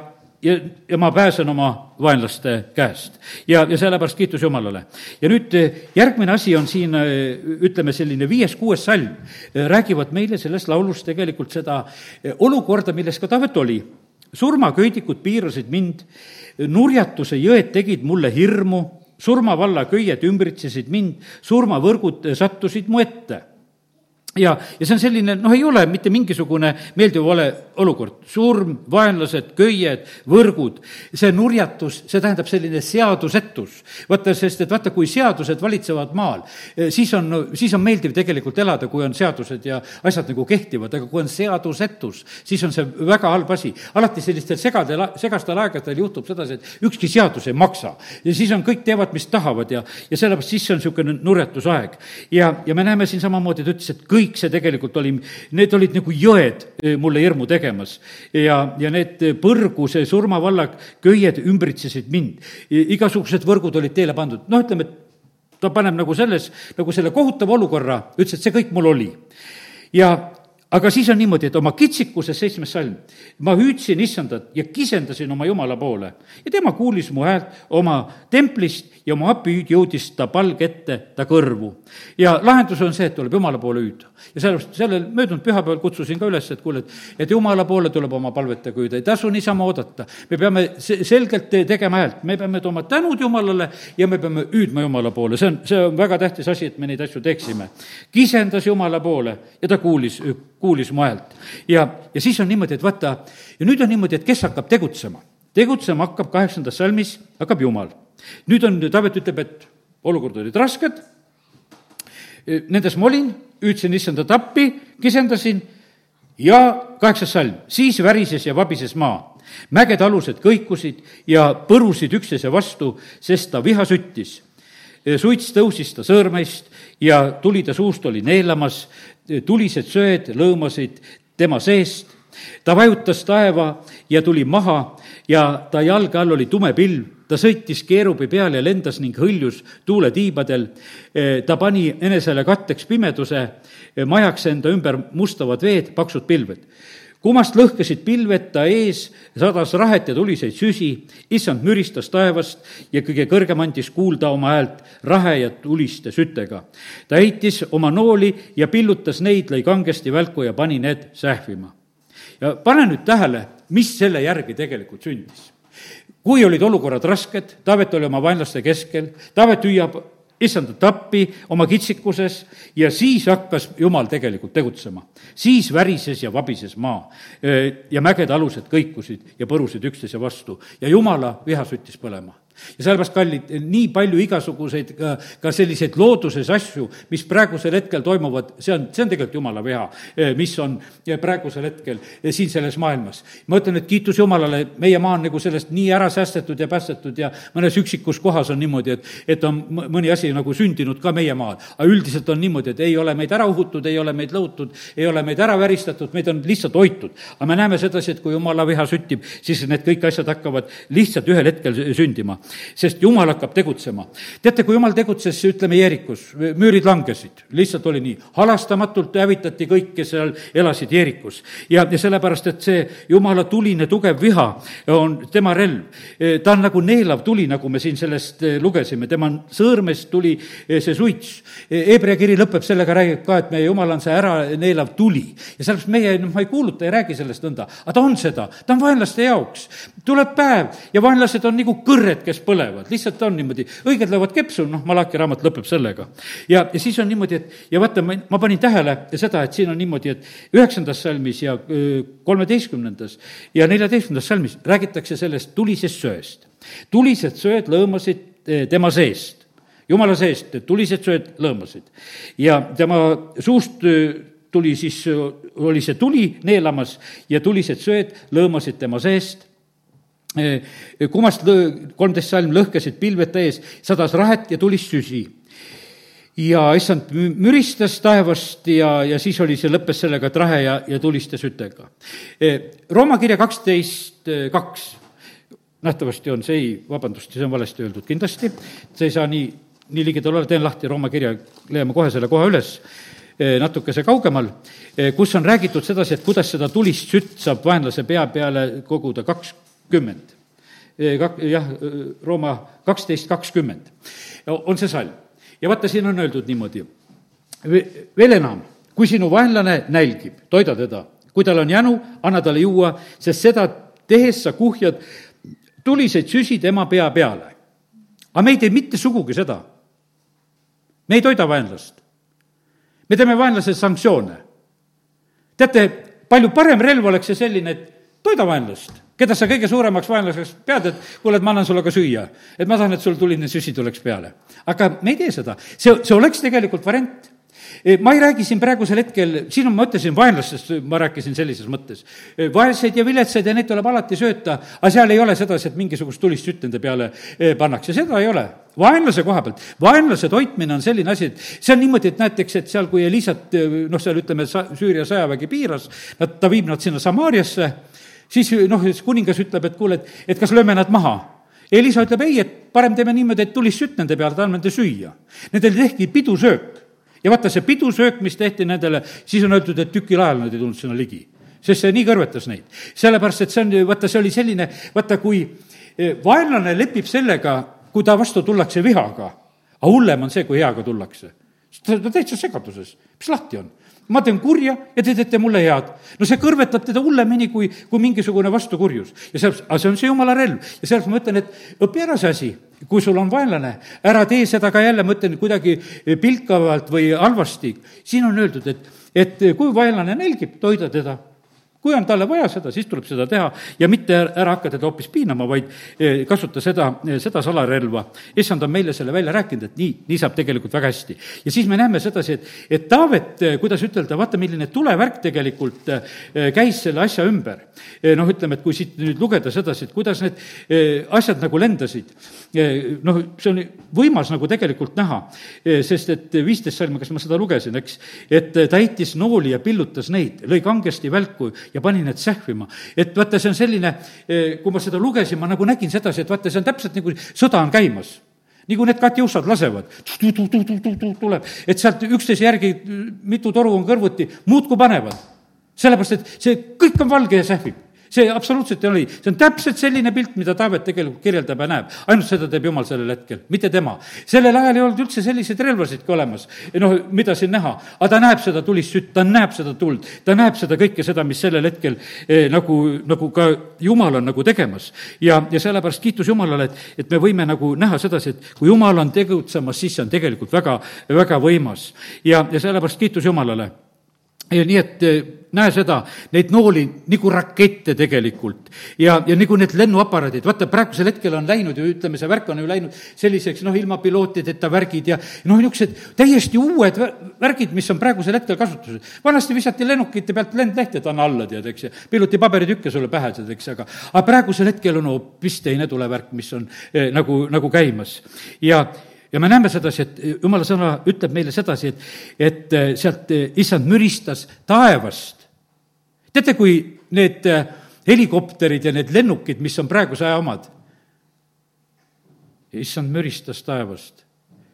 ja, ja ma pääsen oma vaenlaste käest. ja, ja sellepärast kiitus Jumalale. ja nüüd eh, järgmine asi on siin, eh, ütleme, selline viies-kuues salm, räägivad meile selles laulus tegelikult seda olukorda, milles ka Taavet oli surmaköidikud piirasid mind, nurjatuse jõed tegid mulle hirmu, surmavalla köied ümbritsesid mind, surmavõrgud sattusid mu ette ja, ja see on selline, noh, ei ole mitte mingisugune meeldiv ole olukord, surm, vaenlased, köied, võrgud, see nurjatus, see tähendab selline seadusetus. vaata, sest et vaata, kui seadused valitsevad maal, eh, siis on, siis on meeldiv tegelikult elada, kui on seadused ja asjad nagu kehtivad, aga kui on seadusetus, siis on see väga halb asi. alati sellistel segadel, segastel aegadel juhtub sedasi, et ükski seadus ei maksa. ja siis on, kõik teevad, mis tahavad ja, ja sellepärast siis see on niisugune nurjatusaeg. ja, ja me näeme siin samamoodi, ta ütles, et kõik kõik see tegelikult oli, need olid nagu jõed eh, mulle hirmu tegemas. ja, ja need põrgu, see surmavalla köied ümbritsesid mind. igasugused võrgud olid teele pandud, noh, ütleme, et ta paneb nagu selles, nagu selle kohutava olukorra, ütles, et see kõik mul oli. ja aga siis on niimoodi, et oma kitsikuses, seitsmes salm, ma hüüdsin issandat ja kisendasin oma jumala poole ja tema kuulis mu häält oma templist ja oma apihüüd jõudis ta palge ette ta kõrvu. ja lahendus on see, et tuleb jumala poole hüüda. ja sellepärast sellel möödunud pühapäeval kutsusin ka üles, et kuule, et, et jumala poole tuleb oma palvetega hüüda, ei tasu niisama oodata. me peame selgelt tegema häält, me peame tooma tänud Jumalale ja me peame hüüdma Jumala poole, see on, see on väga tähtis asi, et me neid asju teeksime. kisendas Jumala poole ja ta kuulis kuulis mu häält. ja, ja siis on niimoodi, et vaata, ja nüüd on niimoodi, et kes hakkab tegutsema? tegutsema hakkab kaheksandas salmis, hakkab Jumal. Nüüd on, Taavet ütleb, et olukord olid rasked, nendes ma olin, hüüdsin issandat appi, kisendasin ja kaheksas salm, siis värises ja vabises maa. mägede alused kõikusid ja põrusid üksteise vastu, sest ta viha süttis. Suits tõusis ta sõõrmeist ja tuli ta suust oli neelamas, tulised söed lõõmasid tema seest, ta vajutas taeva ja tuli maha ja ta jalge all oli tume pilv, ta sõitis keerubi peal ja lendas ning hõljus tuuletiibadel. ta pani enesele katteks pimeduse, majaks enda ümber mustavad veed, paksud pilved kummast lõhkesid pilved ta ees, sadas rahet ja tuliseid süsi, issand müristas taevast ja kõige kõrgem andis kuulda oma häält rahe ja tuliste sütega. ta heitis oma nooli ja pillutas neid, lõi kangesti välku ja pani need sähvima. ja pane nüüd tähele, mis selle järgi tegelikult sündis kui olid olukorrad rasked, Taavet oli oma vaenlaste keskel, Taavet hüüab issandat appi oma kitsikuses ja siis hakkas Jumal tegelikult tegutsema. siis värises ja vabises maa. Ja mägede alused kõikusid ja põrusid üksteise vastu. Ja Jumala viha süttis põlema ja sellepärast, kallid, nii palju igasuguseid ka, ka selliseid looduses asju, mis praegusel hetkel toimuvad, see on, see on tegelikult jumala viha, mis on praegusel hetkel siin selles maailmas. ma ütlen, et kiitus Jumalale, meie maa on nagu sellest nii ära säästetud ja päästetud ja mõnes üksikus kohas on niimoodi, et, et on mõni asi nagu sündinud ka meie maal. aga üldiselt on niimoodi, et ei ole meid ära uhutud, ei ole meid lõhutud, ei ole meid ära väristatud, meid on lihtsalt hoitud. aga me näeme sedasi, et kui jumala viha süttib, siis need kõik asjad hakkavad lihtsalt ühel hetkel sündima, sest jumal hakkab tegutsema. teate, kui jumal tegutses, ütleme, Jeerikus, müürid langesid, lihtsalt oli nii, halastamatult hävitati kõik, kes seal elasid Jeerikus. ja, ja sellepärast, et see jumala tuline tugev viha on tema relv. ta on nagu neelav tuli, nagu me siin sellest lugesime, tema sõõrmest tuli see suits. Hebra kiri lõpeb sellega, räägib ka, et meie jumal on see ära neelav tuli. ja sellepärast meie, noh, ma ei kuuluta, ei räägi sellest nõnda, aga ta on seda, ta on vaenlaste jaoks. tuleb päev ja vaenlased on nagu kõrred, kes põlevad, lihtsalt on niimoodi, õiged löövad kepsu, noh, Malachi raamat lõpeb sellega. ja, ja siis on niimoodi, et ja vaata, ma, ma panin tähele seda, et siin on niimoodi, et üheksandas salmis ja kolmeteistkümnendas ja neljateistkümnendas salmis räägitakse sellest tulisest söest. tulised söed lõõmasid tema seest jumala seest tulised sööd lõõmasid. ja tema suust tuli siis, oli see tuli neelamas ja tulised sööd lõõmasid tema seest äh, kummast lõ-, kolmteist salm lõhkesid pilved täies, sadas rahet ja tulist süsi. ja issand müristas taevast ja, ja siis oli see, lõppes sellega, et rahe ja, ja tuliste sütega. Rooma kirja kaksteist kaks, nähtavasti on see, ei, vabandust, see on valesti öeldud kindlasti, see ei saa nii nii ligidal olla, teen lahti Rooma kirja, leiame kohe selle koha üles, eh, natukese kaugemal, kus on räägitud sedasi, et kuidas seda tulist sütt saab vaenlase pea peale koguda kakskümmend. Eh, kak-, jah, Rooma kaksteist kakskümmend on see salm. ja vaata, siin on öeldud niimoodi, veel enam, kui sinu vaenlane nälgib, toida teda, kui tal on jänu, anna talle juua, sest seda tehes sa kuhjad tuliseid süsi tema pea peale. aga me ei tee mitte sugugi seda me ei toida vaenlast. me teeme vaenlasele sanktsioone. teate, palju parem relv oleks see selline, et toida vaenlast, keda sa kõige suuremaks vaenlaseks pead, et kuule, et ma annan sulle ka süüa. et ma tahan, et sul tuline süsi tuleks peale. aga me ei tee seda, see, see oleks tegelikult variant ma ei räägi siin praegusel hetkel, siin on, ma ütlesin vaenlastest, ma rääkisin sellises mõttes. vaeseid ja viletsaid ja neid tuleb alati sööta, aga seal ei ole sedasi, et mingisugust tulist sütt nende peale eh, pannakse, seda ei ole. vaenlase koha pealt, vaenlase toitmine on selline asi, et see on niimoodi, et näiteks, et seal, kui Elisat, noh, seal ütleme, Süüria sõjavägi piiras, nad, ta viib nad sinna Samaariasse, siis noh, kuningas ütleb, et kuule, et, et kas lööme nad maha Elisa ütleb ei, et parem teeme niimoodi, et tulist sütt nende peale, anname nende süüa. Nendel tehti pidusöök ja vaata, see pidusöök, mis tehti nendele, siis on öeldud, et tükil ajal nad ei tulnud sinna ligi. sest see nii kõrvetas neid. sellepärast, et see on, vaata, see oli selline, vaata, kui eh, vaenlane lepib sellega, kui ta vastu tullakse vihaga, aga hullem on see, kui heaga tullakse. ta on täitsa segaduses, mis lahti on ma teen kurja ja te teete mulle head. no see kõrvetab teda hullemini kui, kui mingisugune vastukurjus. ja sellepärast, aga see on see jumala relv ja sellepärast ma ütlen, et õpi ära see asi, kui sul on vaenlane, ära tee seda ka jälle, ma ütlen, kuidagi pilkavalt või halvasti. siin on öeldud, et, et kui vaenlane nälgib, toida teda kui on talle vaja seda, siis tuleb seda teha ja mitte ära hakka teda hoopis piinama, vaid eh, kasuta seda, eh, seda salarelva. issand on meile selle välja rääkinud, et nii, nii saab tegelikult väga hästi. ja siis me näeme sedasi, et, et Taavet, eh, kuidas ütelda, vaata, milline tulevärk tegelikult käis selle asja ümber. noh, ütleme, et kui siit nüüd lugeda sedasi, et kuidas need asjad nagu lendasid, noh, see on võimas nagu tegelikult näha, sest et viisteist salmi, kas ma seda lugesin, eks, et ta heitis nooli ja pillutas neid, lõi kangesti välku ja pani need sähvima. et vaata, see on selline, eh, kui ma seda lugesin, ma nagu nägin sedasi, et vaata, see on täpselt nagu sõda on käimas nagu need katjuusad lasevad, tuleb, et sealt üksteise järgi mitu toru on kõrvuti, muudkui panevad. sellepärast, et see kõik on valge ja sähvib see absoluutselt ei ole nii, see on täpselt selline pilt, mida Taavet tegelikult kirjeldab ja näeb. ainult seda teeb Jumal sellel hetkel, mitte tema. sellel ajal ei olnud üldse selliseid relvasidki olemas, noh, mida siin näha, aga ta näeb seda tulist sütt, ta näeb seda tuld, ta näeb seda kõike seda, mis sellel hetkel eh, nagu, nagu ka Jumal on nagu tegemas. ja, ja sellepärast kiitus Jumalale, et, et me võime nagu näha sedasi, et kui Jumal on tegutsemas, siis see on tegelikult väga, väga võimas. ja, ja sellepärast kiitus Jumalale nii, et eh, näe seda, neid nooli nagu rakette tegelikult. Ja, ja nagu need lennuaparaadid, vaata praegusel hetkel on läinud ju, ütleme, see värk on ju läinud selliseks noh, ilma pilootideta värgid ja noh, niisugused täiesti uued värgid, mis on praegusel hetkel kasutuses. vanasti visati lennukite pealt lendlehte, et anna alla, tead, eks ju, piloti paberitükke sulle pähe, tead, eks, aga aga praegusel hetkel on hoopis teine tulevärk, mis on eh, nagu, nagu käimas. Ja ja me näeme sedasi, et jumala sõna ütleb meile sedasi, et, et eh, sealt eh, issand müristas taevast. teate, kui need eh, helikopterid ja need lennukid, mis on praeguse aja omad, issand müristas taevast.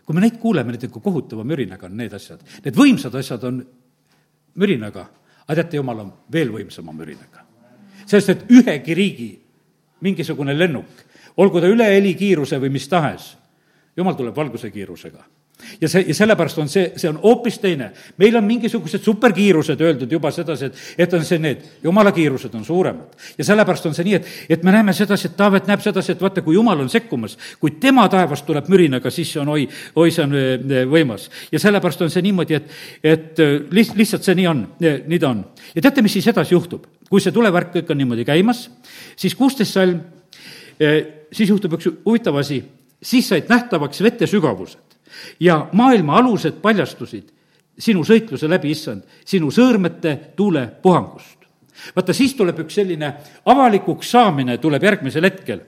kui me neid kuuleme, need ikka kohutava mürinaga on need asjad, need võimsad asjad on mürinaga, aga teate, jumal on veel võimsama mürinaga. sest et ühegi riigi mingisugune lennuk, olgu ta üle helikiiruse või mis tahes jumal tuleb valguse kiirusega ja see, ja sellepärast on see, see on hoopis teine. meil on mingisugused superkiirused öeldud juba sedasi, et, et on see need, jumala kiirused on suuremad. ja sellepärast on see nii, et, et me näeme sedasi, et Taavet näeb sedasi, et vaata, kui jumal on sekkumas, kui tema taevast tuleb mürinaga, siis see on oi, oi, see on eh, võimas. ja sellepärast on see niimoodi, et, et eh, liht-, lihtsalt see nii on, eh, nii ta on. ja teate, mis siis edasi juhtub? kui see tulevärk kõik on niimoodi käimas, siis kuusteist salm, siis juhtub üks huvitav asi siis said nähtavaks vete sügavused. Ja maailma alused paljastusid sinu sõitluse läbi, issand, sinu sõõrmete tuulepuhangust vaata, siis tuleb üks selline avalikuks saamine tuleb järgmisel hetkel.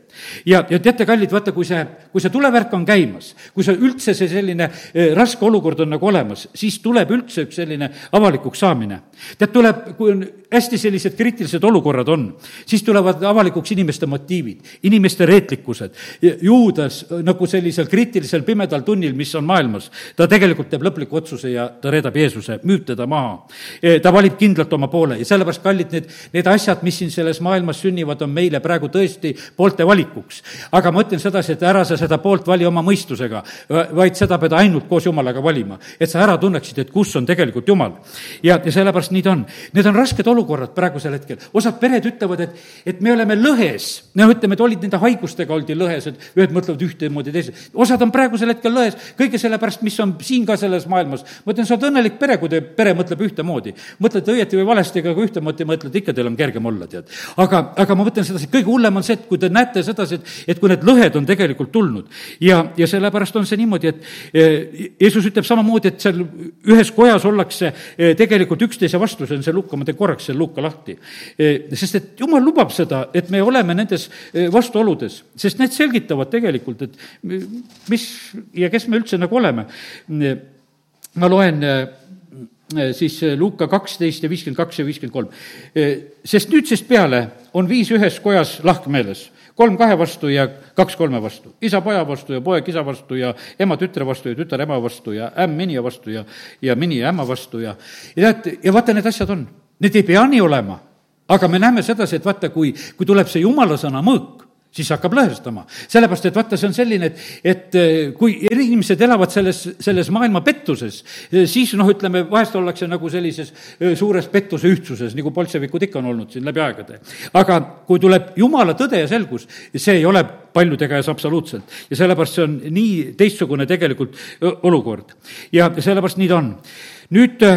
ja, ja teate, kallid, vaata, kui see, kui see tulevärk on käimas, kui see üldse see selline eh, raske olukord on nagu olemas, siis tuleb üldse üks selline avalikuks saamine. tead, tuleb, kui on hästi sellised kriitilised olukorrad on, siis tulevad avalikuks inimeste motiivid, inimeste reetlikkused. Juudas nagu sellisel kriitilisel pimedal tunnil, mis on maailmas, ta tegelikult teeb lõpliku otsuse ja ta reedab Jeesuse, müüb teda maha. Eh, ta valib kindlalt oma poole ja sellepärast, kallid, need, need asjad, mis siin selles maailmas sünnivad, on meile praegu tõesti poolte valikuks. aga ma ütlen sedasi, et ära sa seda poolt vali oma mõistusega, vaid seda pead ainult koos Jumalaga valima. et sa ära tunneksid, et kus on tegelikult Jumal. ja, ja sellepärast nii ta on. Need on rasked olukorrad praegusel hetkel. osad pered ütlevad, et, et me oleme lõhes. noh, ütleme, et olid nende haigustega, oldi lõhes, et ühed mõtlevad ühtemoodi, teised. osad on praegusel hetkel lõhes kõige sellepärast, mis on siin ka selles maailmas. ma ütlen, sa oled õnnelik pere, kui teie pere mõtleb ühtemoodi. mõtled õieti või valesti, aga kui ühtemoodi mõtled, ikka teil on kergem olla, tead. aga, aga ma mõtlen sedasi, kõige hullem on see, et kui te näete sedasi, et, et kui need lõhed on tegelikult tulnud ja, ja sellepärast on see niimoodi, et eh, Jeesus ütleb samamoodi, et seal ühes kojas ollakse eh, tegelikult üksteise vastu, see on see lukka, ma teen korraks selle lukka lahti. Eh, sest et jumal lubab seda, et me oleme nendes vastuoludes, sest need selgitavad tegelikult, et mis ja kes me üldse nagu oleme. ma loen siis äh, Luuka kaksteist ja viiskümmend kaks ja viiskümmend kolm. Äh, sest nüüdsest peale on viis ühes kojas lahkmeeles, kolm kahe vastu ja kaks kolme vastu. isa poja vastu ja poeg isa vastu ja ema tütre vastu ja tütar ema vastu ja ämm minija vastu ja, ja mini ämma vastu ja, ja tead, ja vaata, need asjad on. Need ei pea nii olema. aga me näeme sedasi, et vaata, kui, kui tuleb see jumala sõna mõõk, siis hakkab lõhestama. sellepärast, et vaata, see on selline, et, et eh, kui inimesed elavad selles, selles maailma pettuses, eh, siis noh, ütleme, vahest ollakse nagu sellises eh, suures pettuse ühtsuses, nagu bolševikud ikka on olnud siin läbi aegade. aga kui tuleb jumala tõde ja selgus, see ei ole paljude käes absoluutselt. ja sellepärast see on nii teistsugune tegelikult olukord. ja sellepärast nii ta on. nüüd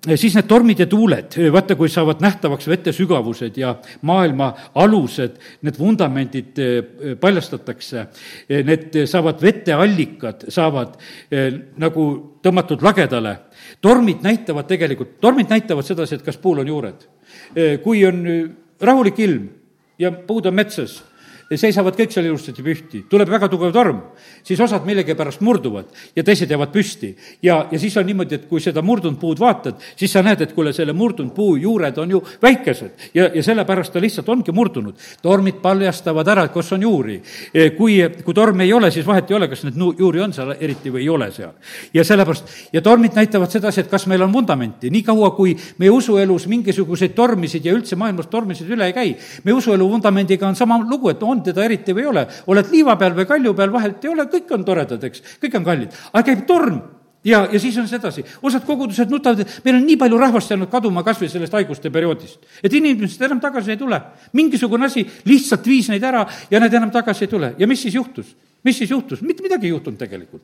siis need tormid ja tuuled, vaata, kui saavad nähtavaks vete sügavused ja maailma alused, need vundamendid eh, paljastatakse, eh, need saavad veteallikad, saavad eh, nagu tõmmatud lagedale. tormid näitavad tegelikult, tormid näitavad sedasi, et kas puul on juured. kui on rahulik ilm ja puud on metsas, seisavad kõik seal ilusasti pühti, tuleb väga tugev torm, siis osad millegipärast murduvad ja teised jäävad püsti. ja, ja siis on niimoodi, et kui seda murdunud puud vaatad, siis sa näed, et kuule, selle murdunud puu juured on ju väikesed ja, ja sellepärast ta lihtsalt ongi murdunud. tormid paljastavad ära, kus on juuri. kui, kui tormi ei ole, siis vahet ei ole, kas neid juuri on seal eriti või ei ole seal. ja sellepärast, ja tormid näitavad sedasi, et kas meil on vundamenti, niikaua kui meie usuelus mingisuguseid tormisid ja üldse maailmas tormisid üle ei käi, meie usuelu vundamendiga on sama lugu, et on teda eriti või ei ole, oled liiva peal või kalju peal, vahet ei ole, kõik on toredad, eks, kõik on kallid, aga käib torm ja, ja siis on sedasi, osad kogudused nutavad, et meil on nii palju rahvast jäänud kaduma kas või sellest haiguste perioodist. et inimesed enam tagasi ei tule. mingisugune asi lihtsalt viis neid ära ja need enam tagasi ei tule ja mis siis juhtus? Mis siis juhtus? mitte midagi ei juhtunud tegelikult.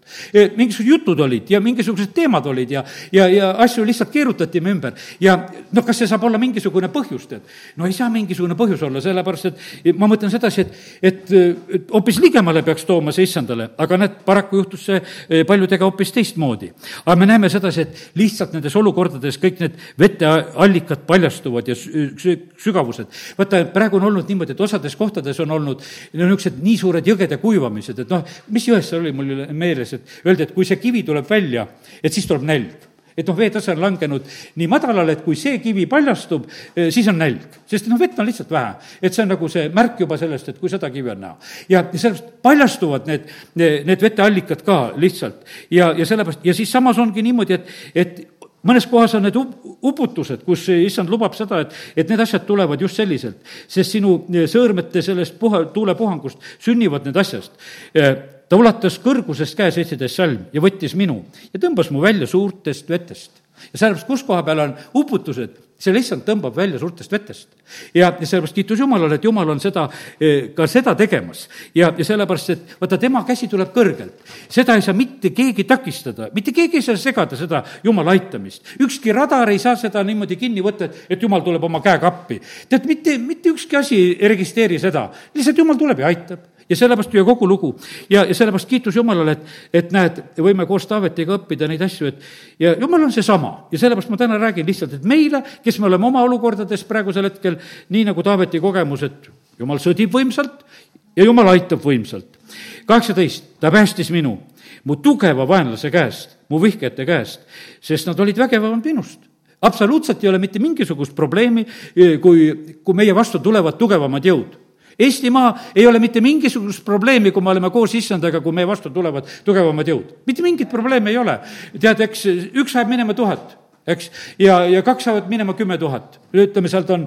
Mingisugused jutud olid ja mingisugused teemad olid ja, ja, ja asju lihtsalt keerutati ümber. ja noh, kas see saab olla mingisugune põhjus, tead? no ei saa mingisugune põhjus olla, sellepärast et ma mõtlen sedasi, et, et, et hoopis ligemale peaks tooma see issandale, aga näed, paraku juhtus see e, paljudega hoopis teistmoodi. aga me näeme sedasi, et lihtsalt nendes olukordades kõik need veteallikad paljastuvad ja sügavused. vaata, praegu on olnud niimoodi, et osades kohtades on olnud niisugused nii suured jõgede kuivamised, et noh, mis jões seal oli mul meeles, et öeldi, et kui see kivi tuleb välja, et siis tuleb nälg et noh, veetase on langenud nii madalale, et kui see kivi paljastub, eh, siis on nälg. sest noh, vett on lihtsalt vähe. et see on nagu see märk juba sellest, et kui seda kivi on näha. ja sellepärast paljastuvad need, need veteallikad ka lihtsalt. ja, ja sellepärast, ja siis samas ongi niimoodi, et, et mõnes kohas on need uputused, kus issand lubab seda, et, et need asjad tulevad just selliselt, sest sinu eh, sõõrmete sellest puha, tuulepuhangust sünnivad need asjast. Eh, ta ulatas kõrgusest käe seitseteist salm ja võttis minu ja tõmbas mu välja suurtest vetest. ja sellepärast, kus koha peal on uputused, see lihtsalt tõmbab välja suurtest vetest. ja, ja sellepärast kiitus Jumalale, et Jumal on seda, eh, ka seda tegemas. ja, ja sellepärast, et vaata, tema käsi tuleb kõrgelt. seda ei saa mitte keegi takistada, mitte keegi ei saa segada seda Jumala aitamist. ükski radar ei saa seda niimoodi kinni võtta, et, et Jumal tuleb oma käega appi. tead, mitte, mitte ükski asi ei registreeri seda, lihtsalt Jumal tuleb ja aitab ja sellepärast ju kogu lugu. ja, ja sellepärast kiitus Jumalale, et, et näed, võime koos Taavetiga õppida neid asju, et ja Jumal on seesama ja sellepärast ma täna räägin lihtsalt, et meile, kes me oleme oma olukordades praegusel hetkel, nii nagu Taaveti kogemus, et Jumal sõdib võimsalt ja Jumal aitab võimsalt. kaheksateist, ta päästis minu, mu tugeva vaenlase käest, mu vihkajate käest, sest nad olid vägevamad minust absoluutselt ei ole mitte mingisugust probleemi, kui, kui meie vastu tulevad tugevamad jõud Eestimaa ei ole mitte mingisugust probleemi, kui me oleme koos issandaga, kui meie vastu tulevad tugevamad jõud. mitte mingit probleemi ei ole. tead, eks üks läheb minema tuhat, eks, ja, ja kaks saavad minema kümme tuhat. ütleme, sealt on,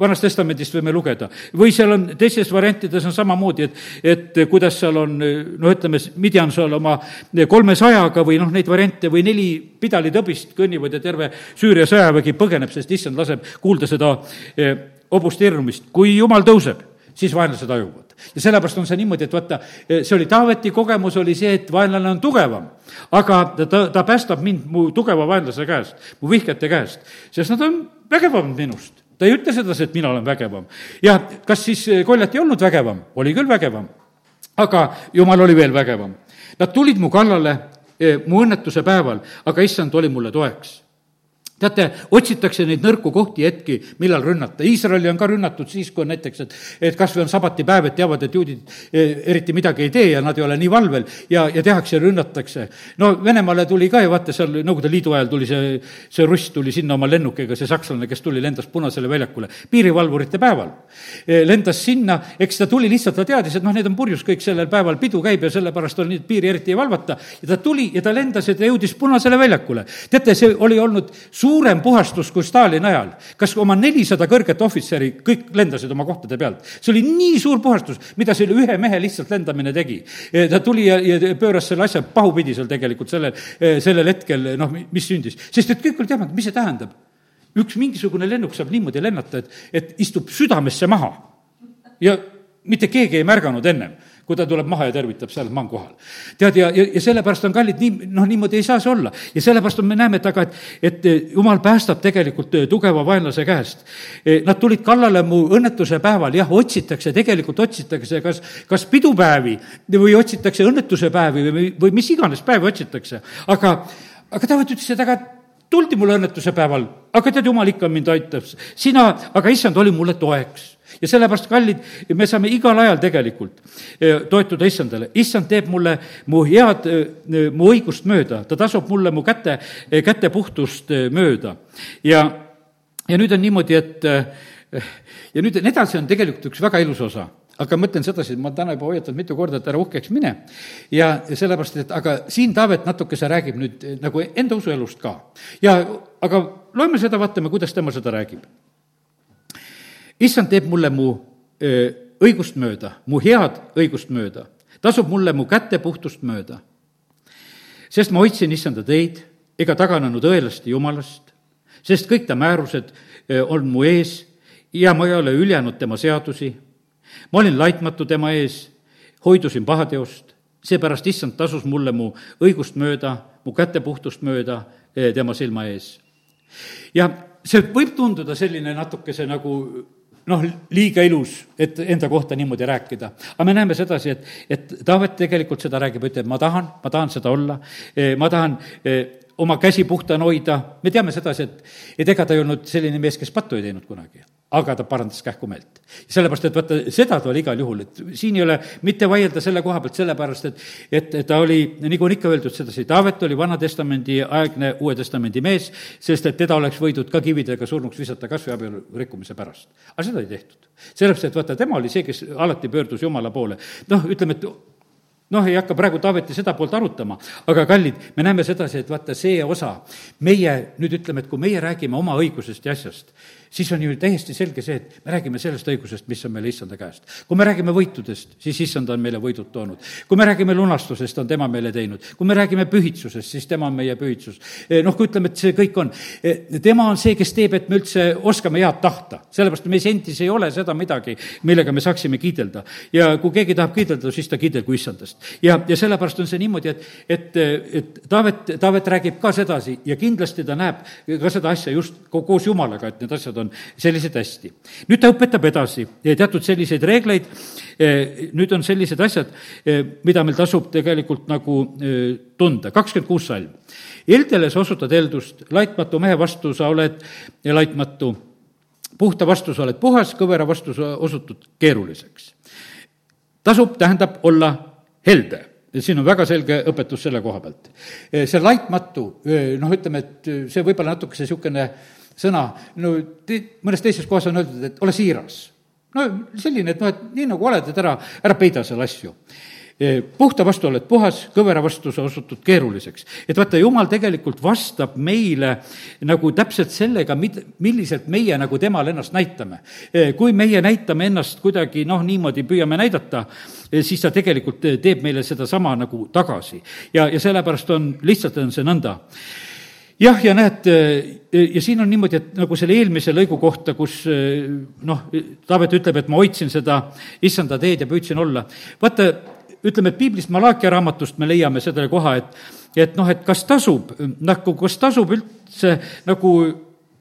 Vanast Testamendist võime lugeda. või seal on, teistes variantides on samamoodi, et, et kuidas seal on, noh, ütleme, Midjan seal oma kolmesajaga või noh, neid variante või neli pidalitõbist kõnnivad ja terve Süüria sõjavägi põgeneb, sest issand laseb kuulda seda eh, hobuste hirmumist. kui jumal tõuseb siis vaenlased hajuvad. ja sellepärast on see niimoodi, et vaata, see oli Taaveti kogemus, oli see, et vaenlane on tugevam. aga ta, ta, ta päästab mind mu tugeva vaenlase käest, mu vihkajate käest, sest nad on vägevamad minust ta ei ütle sedasi, et mina olen vägevam. ja kas siis Koljat ei olnud vägevam? oli küll vägevam. aga jumal oli veel vägevam. Nad tulid mu kallale eh, mu õnnetuse päeval, aga issand oli mulle toeks teate, otsitakse neid nõrku kohti, hetki, millal rünnata. Iisraeli on ka rünnatud siis, kui on näiteks, et, et kas või on sabatipäev, et teavad, et juudid eh, eriti midagi ei tee ja nad ei ole nii valvel ja, ja tehakse ja rünnatakse. no Venemaale tuli ka ju vaata, seal Nõukogude Liidu ajal tuli see, see russ tuli sinna oma lennukiga, see sakslane, kes tuli, lendas Punasele väljakule piirivalvurite päeval. Eh, lendas sinna, eks ta tuli lihtsalt, ta teadis, et noh, need on purjus kõik sellel päeval, pidu käib ja sellepärast on neid piiri eriti ei valvata. ja ta tuli ja ta lendas ja ta jõudis Punasele väljakule. teate, see oli olnud suurem puhastus kui Stalini ajal. kas oma nelisada kõrget ohvitseri, kõik lendasid oma kohtade pealt. see oli nii suur puhastus, mida selle ühe mehe lihtsalt lendamine tegi. E, ta tuli ja, ja pööras selle asja pahupidi seal tegelikult sellel, e, sellel hetkel, noh, mis sündis. sest et kõik olid teadmata, mis see tähendab. üks mingisugune lennuk saab niimoodi lennata, et, et istub südamesse maha. ja mitte keegi ei märganud ennem kui ta tuleb maha ja tervitab seal maankohal. tead, ja, ja, ja sellepärast on kallid, nii, noh, niimoodi ei saa see olla. ja sellepärast on, me näeme, et aga, et, et jumal päästab tegelikult eh, tugeva vaenlase käest. Eh, nad tulid kallale mu õnnetuse päeval, jah, otsitakse, tegelikult otsitakse kas, kas pidupäevi või otsitakse õnnetuse päevi või, või mis iganes päevi otsitakse. aga, aga Taavet ütles, et aga tuldi mulle õnnetuse päeval, aga tead, jumal ikka mind aitab. sina, aga issand oli mulle toeks ja sellepärast, kallid, me saame igal ajal tegelikult eh, toetuda issandale. issand teeb mulle mu head, eh, mu õigust mööda, ta tasub mulle mu käte, eh, käte puhtust mööda. ja, ja nüüd on niimoodi, et ja nüüd edasi on tegelikult üks väga ilus osa aga mõtlen sedasi, et ma täna juba hoiatanud mitu korda, et ära uhkeks mine. ja, sellepärast, et aga siin Taavet natukese räägib nüüd eh, nagu enda usuelust ka. ja aga loeme seda, vaatame, kuidas tema seda räägib. issand teeb mulle mu öö, eh, õigust mööda, mu head õigust mööda, tasub mulle mu käte puhtust mööda. sest ma hoidsin issanda teid ega taganenud õelast ja jumalast, sest kõik ta määrused eh, on mu ees ja ma ei ole üljanud tema seadusi ma olin laitmatu tema ees, hoidusin pahateost, seepärast issand tasus mulle mu õigust mööda, mu käte puhtust mööda eh, tema silma ees. ja see võib tunduda selline natukese nagu noh, liiga ilus, et enda kohta niimoodi rääkida. aga me näeme sedasi, et, et Taavet tegelikult seda räägib, ütleb, ma tahan, ma tahan seda olla, eh, ma tahan eh, oma käsi puhtana hoida, me teame sedasi, et, et ega ta ei olnud selline mees, kes pattu ei teinud kunagi aga ta parandas kähku meelt. sellepärast, et vaata, seda ta oli igal juhul, et siin ei ole mitte vaielda selle koha pealt, sellepärast et et, ta oli, nagu on ikka öeldud sedasi, Taavet oli Vana-testamendi aegne Uue Testamendi mees, sest et teda oleks võidud ka kividega surnuks visata kas või abielu rikkumise pärast. aga seda ei tehtud. sellepärast, et vaata, tema oli see, kes alati pöördus Jumala poole. noh, ütleme, et noh, ei hakka praegu Taaveti seda poolt arutama, aga kallid, me näeme sedasi, et vaata, see osa, meie nüüd ütleme, et kui meie räägime oma õigusest ja asjast, siis on ju täiesti selge see, et me räägime sellest õigusest, mis on meile issanda käest. kui me räägime võitudest, siis issand on meile võidud toonud. kui me räägime lunastusest, on tema meile teinud. kui me räägime pühitsusest, siis tema on meie pühitsus. Eh, noh, kui ütleme, et see kõik on, eh, tema on see, kes teeb, et me üldse oskame head tahta. sellepärast meis endis ei ole seda midagi, millega me saaksime kiidelda. ja kui keegi tahab kiidelda, siis ta kiidelgu issandast. Ja, ja sellepärast on see niimoodi, et, et, et Taavet, Taavet räägib ka sedasi ja kindlasti ta näeb ka seda asja just koos Jumalaga, et need asjad on sellised hästi. nüüd ta õpetab edasi teatud selliseid reegleid, eh, nüüd on sellised asjad, eh, mida meil tasub tegelikult nagu eh, tunda, kakskümmend kuus salm. Eldele sa osutad eeldust, laitmatu mehe vastu sa oled laitmatu, puhta vastu sa oled puhas, kõvera vastu sa osutud keeruliseks. tasub, tähendab olla helde siin on väga selge õpetus selle koha pealt. see laitmatu, noh, ütleme, et see võib olla natukese niisugune sõna, no te, mõnes teises kohas on öeldud, et ole siiras. no selline, et noh, et nii nagu oled, et ära, ära peida seal asju puhta vastu oled puhas, kõvera vastu sa osutud keeruliseks. et vaata, jumal tegelikult vastab meile nagu täpselt sellega, mid-, milliselt meie nagu temale ennast näitame. E, kui meie näitame ennast kuidagi noh, niimoodi püüame näidata, e, siis ta tegelikult teeb meile sedasama nagu tagasi. ja, ja sellepärast on, lihtsalt on see nõnda jah, ja näed, ja siin on niimoodi, et nagu selle eelmise lõigu kohta, kus noh, Taavet ütleb, et ma hoidsin seda issanda teed ja püüdsin olla. vaata, ütleme, et piiblist Malakia raamatust me leiame selle koha, et et noh, et kas tasub, nagu kas tasub üldse nagu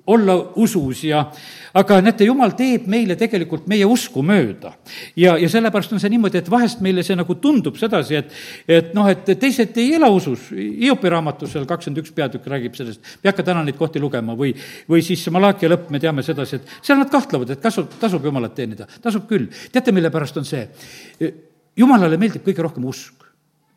olla usus ja aga näete, jumal teeb meile tegelikult meie usku mööda. ja, ja sellepärast on see niimoodi, et vahest meile see nagu tundub sedasi, et et noh, et teised ei ela usus, Hiopi raamatus seal kakskümmend üks peatükk räägib sellest, ei hakka täna neid kohti lugema või või siis Malakia lõpp, me teame sedasi, et seal nad kahtlevad, et kas tasub Jumalat teenida, tasub küll. teate, mille pärast on see? Jumalale meeldib kõige rohkem usk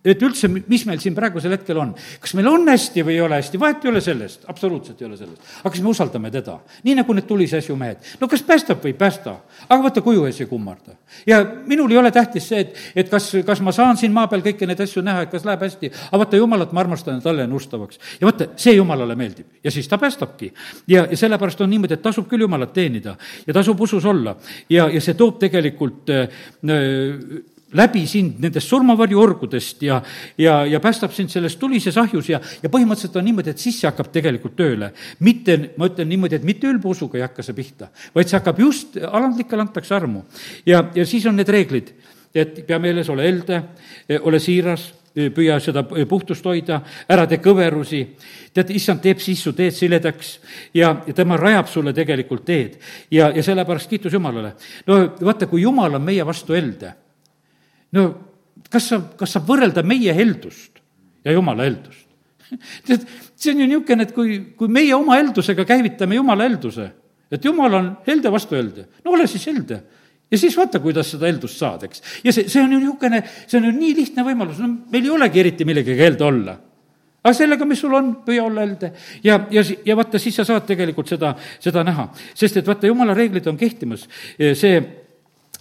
et üldse, mis meil siin praegusel hetkel on. kas meil on hästi või ei ole hästi, vahet ei ole sellest, absoluutselt ei ole sellest. aga kas me usaldame teda? nii nagu need tulisasju mehed. no kas päästab või ei päästa, aga vaata, kuju ees ei kummarda. ja minul ei ole tähtis see, et, et kas, kas ma saan siin maa peal kõiki neid asju näha, et kas läheb hästi, aga vaata, jumalat ma armastan ja talle jään ustavaks. ja vaata, see jumalale meeldib ja siis ta päästabki. ja, ja sellepärast on niimoodi, et tasub küll jumalat teenida ja tasub usus olla ja, ja see toob tegelikult äh, läbi sind nendest surmavarjuorgudest ja, ja, ja päästab sind selles tulises ahjus ja, ja põhimõtteliselt on niimoodi, et siis see hakkab tegelikult tööle. mitte, ma ütlen niimoodi, et mitte ülba usuga ei hakka see pihta, vaid see hakkab just, alandlikele antakse armu. ja, ja siis on need reeglid, et pea meeles, ole helde, ole siiras, püüa seda puhtust hoida, ära tee kõverusi. tead, issand teeb siis su teed siledaks ja, ja tema rajab sulle tegelikult teed. ja, ja sellepärast kiitus Jumalale. no vaata, kui Jumal on meie vastu helde no kas sa, kas saab võrrelda meie heldust ja jumala heldust? tead, see on ju niisugune, et kui, kui meie oma heldusega käivitame jumala helduse, et jumal on helde vastu helde, no ole siis helde ja siis vaata, kuidas seda heldust saad, eks. ja see, see on ju niisugune, see on ju nii lihtne võimalus, no meil ei olegi eriti millegagi helde olla. aga sellega, mis sul on, püüa olla helde ja, ja, ja vaata, siis sa saad tegelikult seda, seda näha. sest et vaata, jumala reeglid on kehtimas, see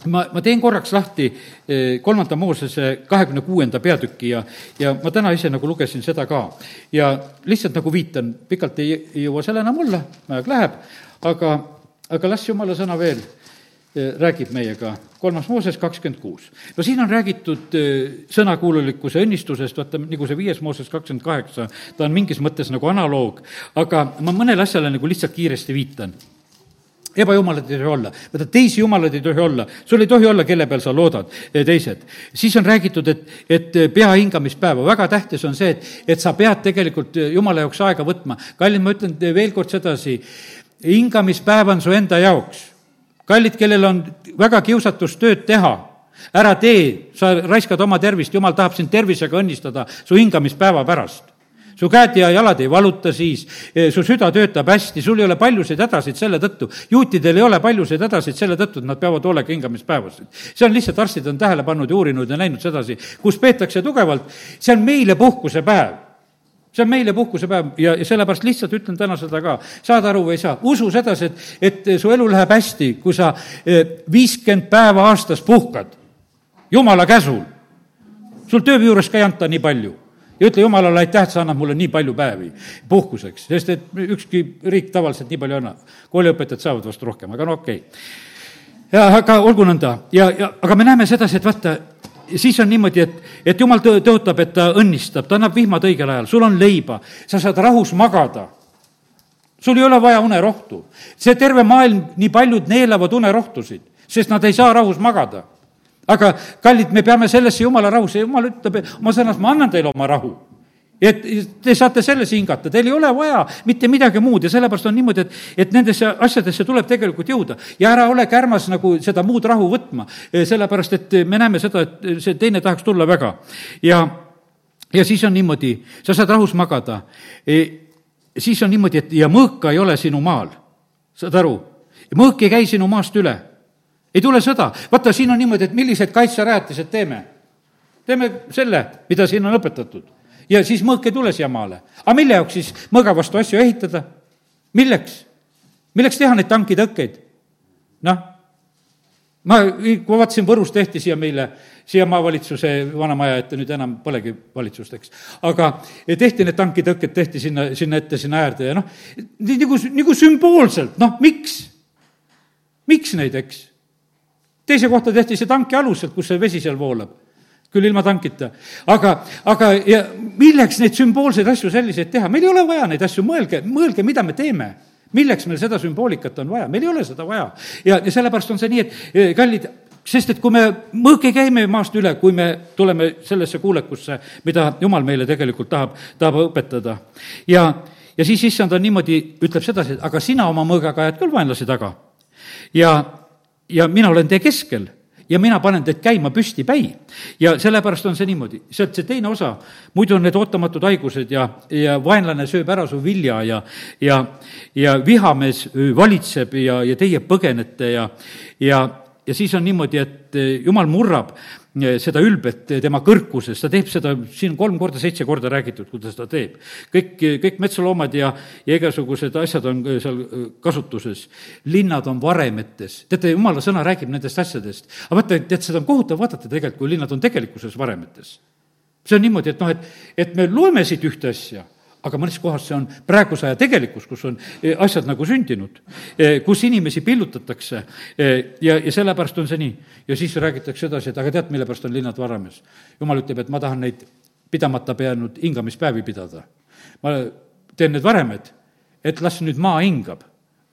ma, ma teen korraks lahti eh, kolmanda Moosese kahekümne kuuenda peatüki ja, ja ma täna ise nagu lugesin seda ka. ja lihtsalt nagu viitan, pikalt ei, ei jõua seal enam olla, aeg läheb, aga, aga las jumala sõna veel eh, räägib meiega. kolmas Mooses kakskümmend kuus. no siin on räägitud eh, sõnakuululikkuse õnnistusest, vaata, nagu see viies Mooses kakskümmend kaheksa, ta on mingis mõttes nagu analoog, aga ma mõnele asjale nagu lihtsalt kiiresti viitan ebajumalad ei tohi olla, vaata teisi jumalaid ei tohi olla, sul ei tohi olla, kelle peal sa loodad, eh, teised. siis on räägitud, et, et eh, pea hingamispäeva, väga tähtis on see, et, et sa pead tegelikult eh, jumala jaoks aega võtma. kallid, ma ütlen veel kord sedasi, hingamispäev on su enda jaoks. kallid, kellel on väga kiusatus tööd teha, ära tee, sa raiskad oma tervist, jumal tahab sind tervisega õnnistada su hingamispäeva pärast su käed ja jalad ei valuta siis, su süda töötab hästi, sul ei ole paljusid hädasid selle tõttu. juutidel ei ole paljusid hädasid selle tõttu, et nad peavad hoolega hingamispäevasid. see on lihtsalt, arstid on tähele pannud ja uurinud ja näinud sedasi, kus peetakse tugevalt, see on meile puhkusepäev see on meile puhkusepäev ja, ja sellepärast lihtsalt ütlen täna seda ka, saad aru või ei saa, usu sedasi, et, et su elu läheb hästi, kui sa e, viiskümmend päeva aastas puhkad, jumala käsul. sul töö juures ka ei anta nii palju ja ütle jumalale aitäh, et sa annad mulle nii palju päevi puhkuseks, sest et ükski riik tavaliselt nii palju ei anna. kooliõpetajad saavad vast rohkem, aga no okei okay. ja aga olgu nõnda ja, ja aga me näeme sedasi, et vaata, siis on niimoodi, et, et jumal tõ-, tõotab, et ta õnnistab, ta annab vihmad õigel ajal, sul on leiba, sa saad rahus magada. sul ei ole vaja unerohtu. see terve maailm, nii paljud neelavad unerohtusid, sest nad ei saa rahus magada aga kallid, me peame sellesse jumala rahusse, jumal ütleb oma sõnas, ma annan teile oma rahu et te saate selles hingata, teil ei ole vaja mitte midagi muud ja sellepärast on niimoodi, et, et nendesse asjadesse tuleb tegelikult jõuda. ja ära ole kärmas nagu seda muud rahu võtma, sellepärast et me näeme seda, et see teine tahaks tulla väga. ja, ja siis on niimoodi, sa saad rahus magada e,. siis on niimoodi, et ja mõõka ei ole sinu maal, saad aru? mõõk ei käi sinu maast üle ei tule sõda. vaata, siin on niimoodi, et millised kaitserajatised teeme. teeme selle, mida siin on õpetatud. ja siis mõõk ei tule siia maale. aga mille jaoks siis mõõga vastu asju ehitada? milleks? milleks teha neid tankitõkkeid? noh, ma, vaatasin, Võrus tehti siia meile, siia maavalitsuse vana maja ette, nüüd enam polegi valitsust, eks. aga tehti need tankitõkked, tehti sinna, sinna ette, sinna äärde ja noh, nagu, nagu sümboolselt, noh, miks? miks neid, eks? Teise kohta tehti see tanki aluselt, kus see vesi seal voolab küll ilma tankita. aga, aga ja milleks neid sümboolseid asju selliseid teha, meil ei ole vaja neid asju, mõelge, mõelge, mida me teeme. milleks meil seda sümboolikat on vaja, meil ei ole seda vaja. ja, ja sellepärast on see nii, et eh, kallid, sest et kui me mõõk ei käi meie maast üle, kui me tuleme sellesse kuulekusse, mida jumal meile tegelikult tahab, tahab õpetada. ja, ja siis issand on niimoodi, ütleb sedasi, et aga sina oma mõõgaga ajad küll vaenlase taga. ja ja mina olen teie keskel. Ja mina panen teid käima püstipäi. ja sellepärast on see niimoodi, sealt see teine osa, muidu on need ootamatud haigused ja, ja vaenlane sööb ära su vilja ja, ja, ja vihamees valitseb ja, ja teie põgenete ja, ja, ja siis on niimoodi, et jumal murrab. Eh, seda ülbet tema kõrkuses, ta teeb seda, siin kolm korda, seitse korda räägitud, kuidas ta teeb. kõik, kõik metsaloomad ja, ja igasugused asjad on seal eh, kasutuses. linnad on varemetes, teate, jumala sõna räägib nendest asjadest. aga vaata, tead, seda on kohutav vaadata tegelikult, kui linnad on tegelikkuses varemetes. see on niimoodi, et noh, et, et me loeme siit ühte asja aga mõnes kohas see on praeguse aja tegelikkus, kus on eh, asjad nagu sündinud, eh, kus inimesi pillutatakse eh, ja, ja sellepärast on see nii. ja siis räägitakse edasi, et aga tead, mille pärast on linnad varames? jumal ütleb, et ma tahan neid pidamata peanud hingamispäevi pidada. ma teen need varemed, et las nüüd maa hingab.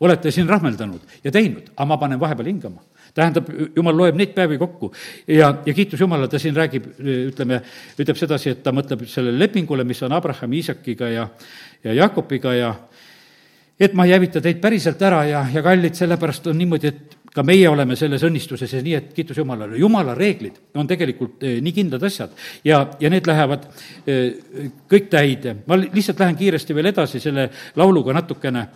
olete siin rahmeldanud ja teinud, aga ma panen vahepeal hingama tähendab, jumal loeb neid päevi kokku. Ja, ja kiitus Jumalale, ta siin räägib, ütleme, ütleb sedasi, et ta mõtleb sellele lepingule, mis on Abrahami, Iisakiga ja, ja Jakobiga ja et ma ei hävita teid päriselt ära ja, ja kallid, sellepärast on niimoodi, et ka meie oleme selles õnnistuses ja nii, et kiitus Jumalale, Jumala reeglid on tegelikult nii kindlad asjad. Ja, ja need lähevad kõik täide. ma lihtsalt lähen kiiresti veel edasi selle lauluga natukene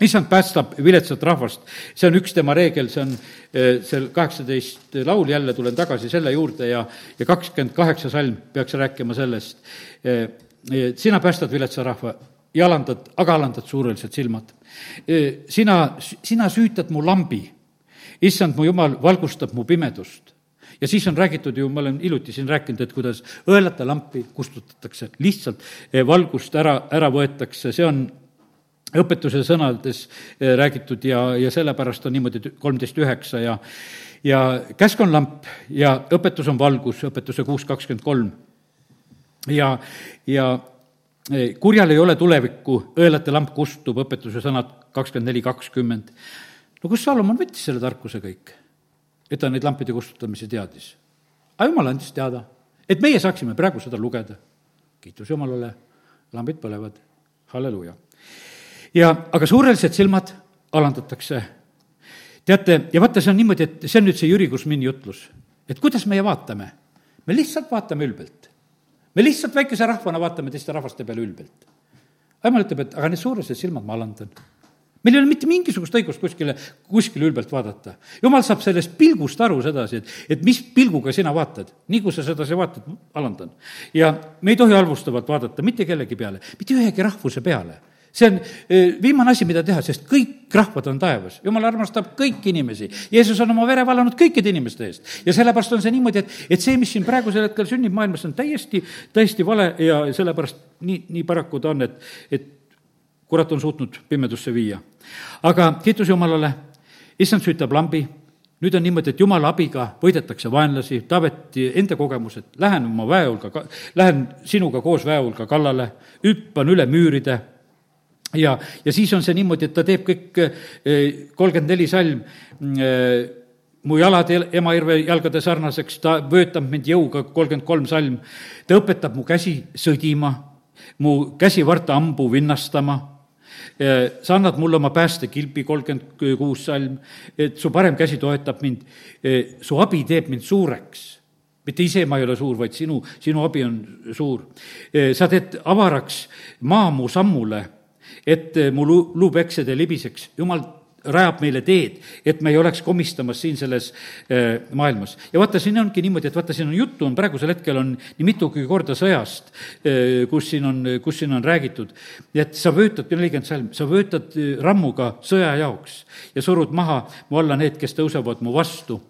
issand päästab viletsat rahvast, see on üks tema reegel, see on eh, seal kaheksateist laul, jälle tulen tagasi selle juurde ja, ja kakskümmend kaheksa salm peaks rääkima sellest. Eh, eh, sina päästad viletsa rahva ja alandad, aga alandad suurelised silmad. sina, sina süütad mu lambi, issand, mu jumal valgustab mu pimedust ja siis on räägitud ju, ma olen hiljuti siin rääkinud, et kuidas õelate lampi kustutatakse, lihtsalt valgust ära, ära võetakse, see on õpetuse sõnades eh, räägitud ja, ja sellepärast on niimoodi kolmteist üheksa ja ja käsk on lamp ja õpetus on valgus, õpetuse kuus kakskümmend kolm. ja, ja eh, kurjal ei ole tulevikku, õelate lamp kustub, õpetuse sõnad kakskümmend neli, kakskümmend. no kust Salomon võttis selle tarkuse kõik? et ta neid lampide kustutamise teadis. aga jumal andis teada, et meie saaksime praegu seda lugeda. kiitus Jumalale, lambid põlevad, halleluuja ja, aga suurelised silmad alandatakse. teate, ja vaata, see on niimoodi, et see on nüüd see Jüri Kusmini jutlus, et kuidas meie vaatame. me lihtsalt vaatame ülbelt. me lihtsalt väikese rahvana vaatame teiste rahvaste peale ülbelt. jumal ütleb, et aga need suuresed silmad ma alandan meil ei ole mitte mingisugust õigust kuskile, kuskile ülbelt vaadata. jumal saab sellest pilgust aru sedasi, et, et mis pilguga sina vaatad. nii kui sa sedasi vaatad, alandan. ja me ei tohi halvustavalt vaadata mitte kellegi peale, mitte ühegi rahvuse peale see on eh, viimane asi, mida teha, sest kõik rahvad on taevas. jumal armastab kõiki inimesi. Jeesus on oma vere vallanud kõikide inimeste eest. ja sellepärast on see niimoodi, et, et see, mis siin praegusel hetkel sünnib maailmas, on täiesti, täiesti vale ja sellepärast nii, nii paraku ta on, et, et kurat on suutnud pimedusse viia. aga kiitus Jumalale, issand süütab lambi, nüüd on niimoodi, et jumala abiga võidetakse vaenlasi, Taaveti enda kogemus, et lähen oma väe hulga, lähen sinuga koos väe hulga kallale, hüppan üle müüride ja, ja siis on see niimoodi, et ta teeb kõik eh, kolmkümmend neli salm, eh, mu jalad ema irve jalgade sarnaseks, ta vöötab mind jõuga, kolmkümmend kolm salm. ta õpetab mu käsi sõdima, mu käsivarta hambu vinnastama. Eh, sa annad mulle oma päästekilbi, kolmkümmend kuus salm, et su parem käsi toetab mind, su abi teeb mind suureks. Mitte ise ma ei ole suur, vaid sinu, sinu abi on suur. sa teed avaraks maa mu sammule et eh, mu luu, luupeksed ei libiseks. jumal rajab meile teed, et me ei oleks komistamas siin selles maailmas. ja vaata, siin ongi niimoodi, et vaata, siin on juttu, on praegusel hetkel on nii mitugi korda sõjast kus siin on, kus siin on räägitud, et sa vöötad, nelikümmend salm, sa vöötad rammuga sõja jaoks ja surud maha mu alla need, kes tõusevad mu vastu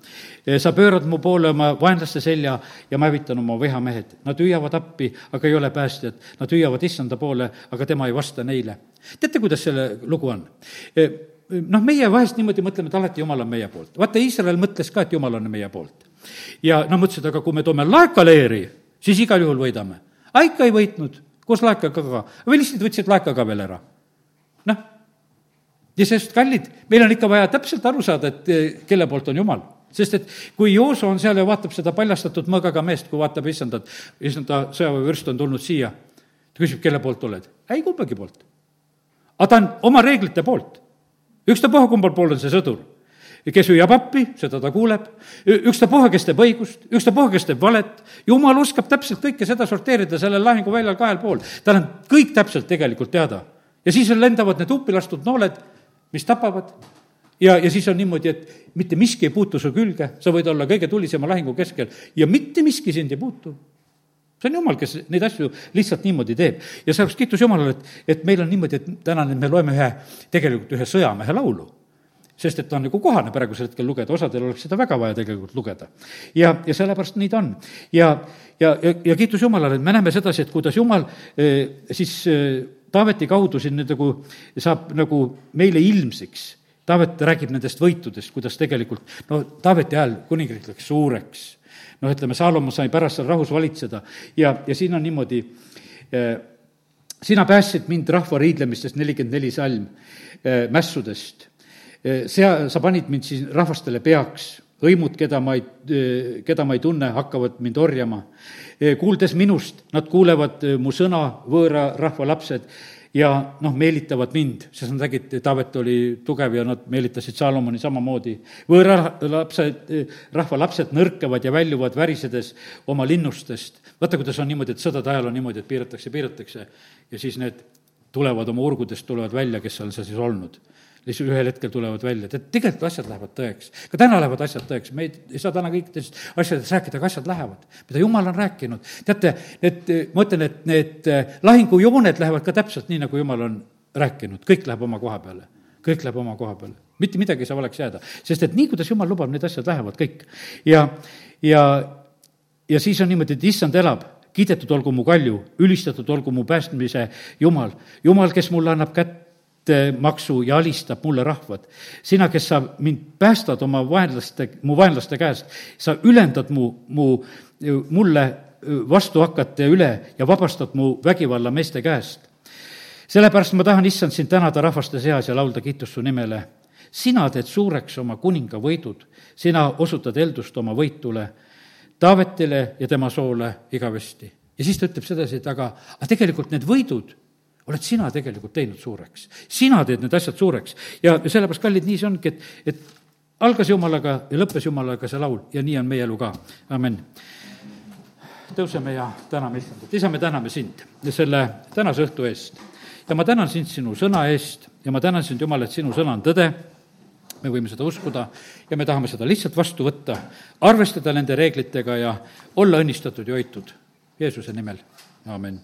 sa pöörad mu poole oma vaenlaste selja ja ma hävitan oma vihamehed. Nad hüüavad appi, aga ei ole päästjad. Nad hüüavad issanda poole, aga tema ei vasta neile. teate, kuidas selle lugu on? Noh, meie vahest niimoodi mõtleme, et alati Jumal on meie poolt. vaata, Iisrael mõtles ka, et Jumal on meie poolt. ja noh, mõtlesid, aga kui me toome laekaleeri, siis igal juhul võidame. aga ikka ei võitnud, koos laekaga ka. või lihtsalt võtsid laeka ka veel ära. noh, ja sest, kallid, meil on ikka vaja täpselt aru saada, et e, kelle poolt on Jumal sest et kui Jooso on seal ja vaatab seda paljastatud mõõgaga meest, kui vaatab issandat, issanda sõjaväevürst on tulnud siia, ta küsib, kelle poolt oled? ei, kumbagi poolt. aga ta on oma reeglite poolt. Ükstapuha, kumbal pool on see sõdur. kes hüüab appi, seda ta kuuleb, ükstapuha, kes teeb õigust, ükstapuha, kes teeb valet, jumal oskab täpselt kõike seda sorteerida sellel lahinguväljal kahel pool. tal on kõik täpselt tegelikult teada. ja siis lendavad need uppi lastud nooled, mis tapavad ja, ja siis on niimoodi, et mitte miski ei puutu su külge, sa võid olla kõige tulisema lahingu keskel ja mitte miski sind ei puutu. See on Jumal, kes neid asju lihtsalt niimoodi teeb. ja sellepärast kiitus Jumalale, et, et meil on niimoodi, et täna nüüd me loeme ühe, tegelikult ühe sõjamehe laulu sest et ta on nagu kohane praegusel hetkel lugeda, osadel oleks seda väga vaja tegelikult lugeda. ja, ja sellepärast nii ta on. ja, ja, ja, ja kiitus Jumalale, et me näeme sedasi, et kuidas Jumal eh, siis eh, Taaveti kaudu siin nüüd nagu saab nagu meile ilmsiks Taavet räägib nendest võitudest, kuidas tegelikult, no Taaveti ajal kuningriik läks suureks. Noh, ütleme, Saalomon sai pärast seal rahus valitseda ja, ja siin on niimoodi, eh, sina päästsid mind rahva riidlemistest, nelikümmend neli salm, eh, mässudest. Eh, sea, sa panid mind siis rahvastele peaks, hõimud, keda ma ei, keda ma ei tunne, hakkavad mind orjama. kuuldes minust, nad kuulevad mu sõna, võõra rahva lapsed ja noh, meelitavad mind, sest nad nägid, Taavet oli tugev ja nad meelitasid Saalomoni samamoodi. võõra lapsed, rahva lapsed nõrkavad ja väljuvad värisedes oma linnustest. vaata, kuidas on niimoodi, et sõdade ajal on niimoodi, et piiratakse, piiratakse ja siis need tulevad oma urgudest, tulevad välja, kes on seal siis olnud lihtsalt ühel hetkel tulevad välja, tead, tegelikult asjad lähevad tõeks. ka täna lähevad asjad tõeks, me ei, ei saa täna kõikidest asjadest rääkida, aga asjad lähevad, mida jumal on rääkinud. teate, need, ma ütlen, et need eh, lahingujooned lähevad ka täpselt nii, nagu jumal on rääkinud, kõik läheb oma koha peale. kõik läheb oma koha peale, mitte midagi ei saa valeks jääda, sest et nii, kuidas jumal lubab, need asjad lähevad kõik. ja, ja, ja siis on niimoodi, et issand elab kiidetud olgu mu kalju, ülistatud olgu mu päästmise Jumal. Jumal, kes mulle annab kätt maksu ja alistab mulle rahvad. sina, kes sa mind päästad oma vaenlaste, mu vaenlaste käest, sa ülendad mu, mu, mulle vastu hakata üle ja vabastad mu vägivalla meeste käest. sellepärast ma tahan, issand, sind tänada rahvaste seas ja laulda kiitust su nimele. sina teed suureks oma kuninga võidud, sina osutad eeldust oma võitule, Taavetile ja tema soole igavesti. ja siis ta ütleb sedasi, et aga, aga tegelikult need võidud oled sina tegelikult teinud suureks. sina teed need asjad suureks ja sellepärast, kallid, nii see ongi, et, et algas Jumalaga ja lõppes Jumalaga see laul ja nii on meie elu ka, amin. tõuseme ja täname issandat, isa, me täname sind selle tänase õhtu eest. ja ma tänan sind sinu sõna eest ja ma tänan sind, Jumal, et sinu sõna on tõde, me võime seda uskuda ja me tahame seda lihtsalt vastu võtta, arvestada nende reeglitega ja olla õnnistatud ja hoitud Jeesuse nimel, amin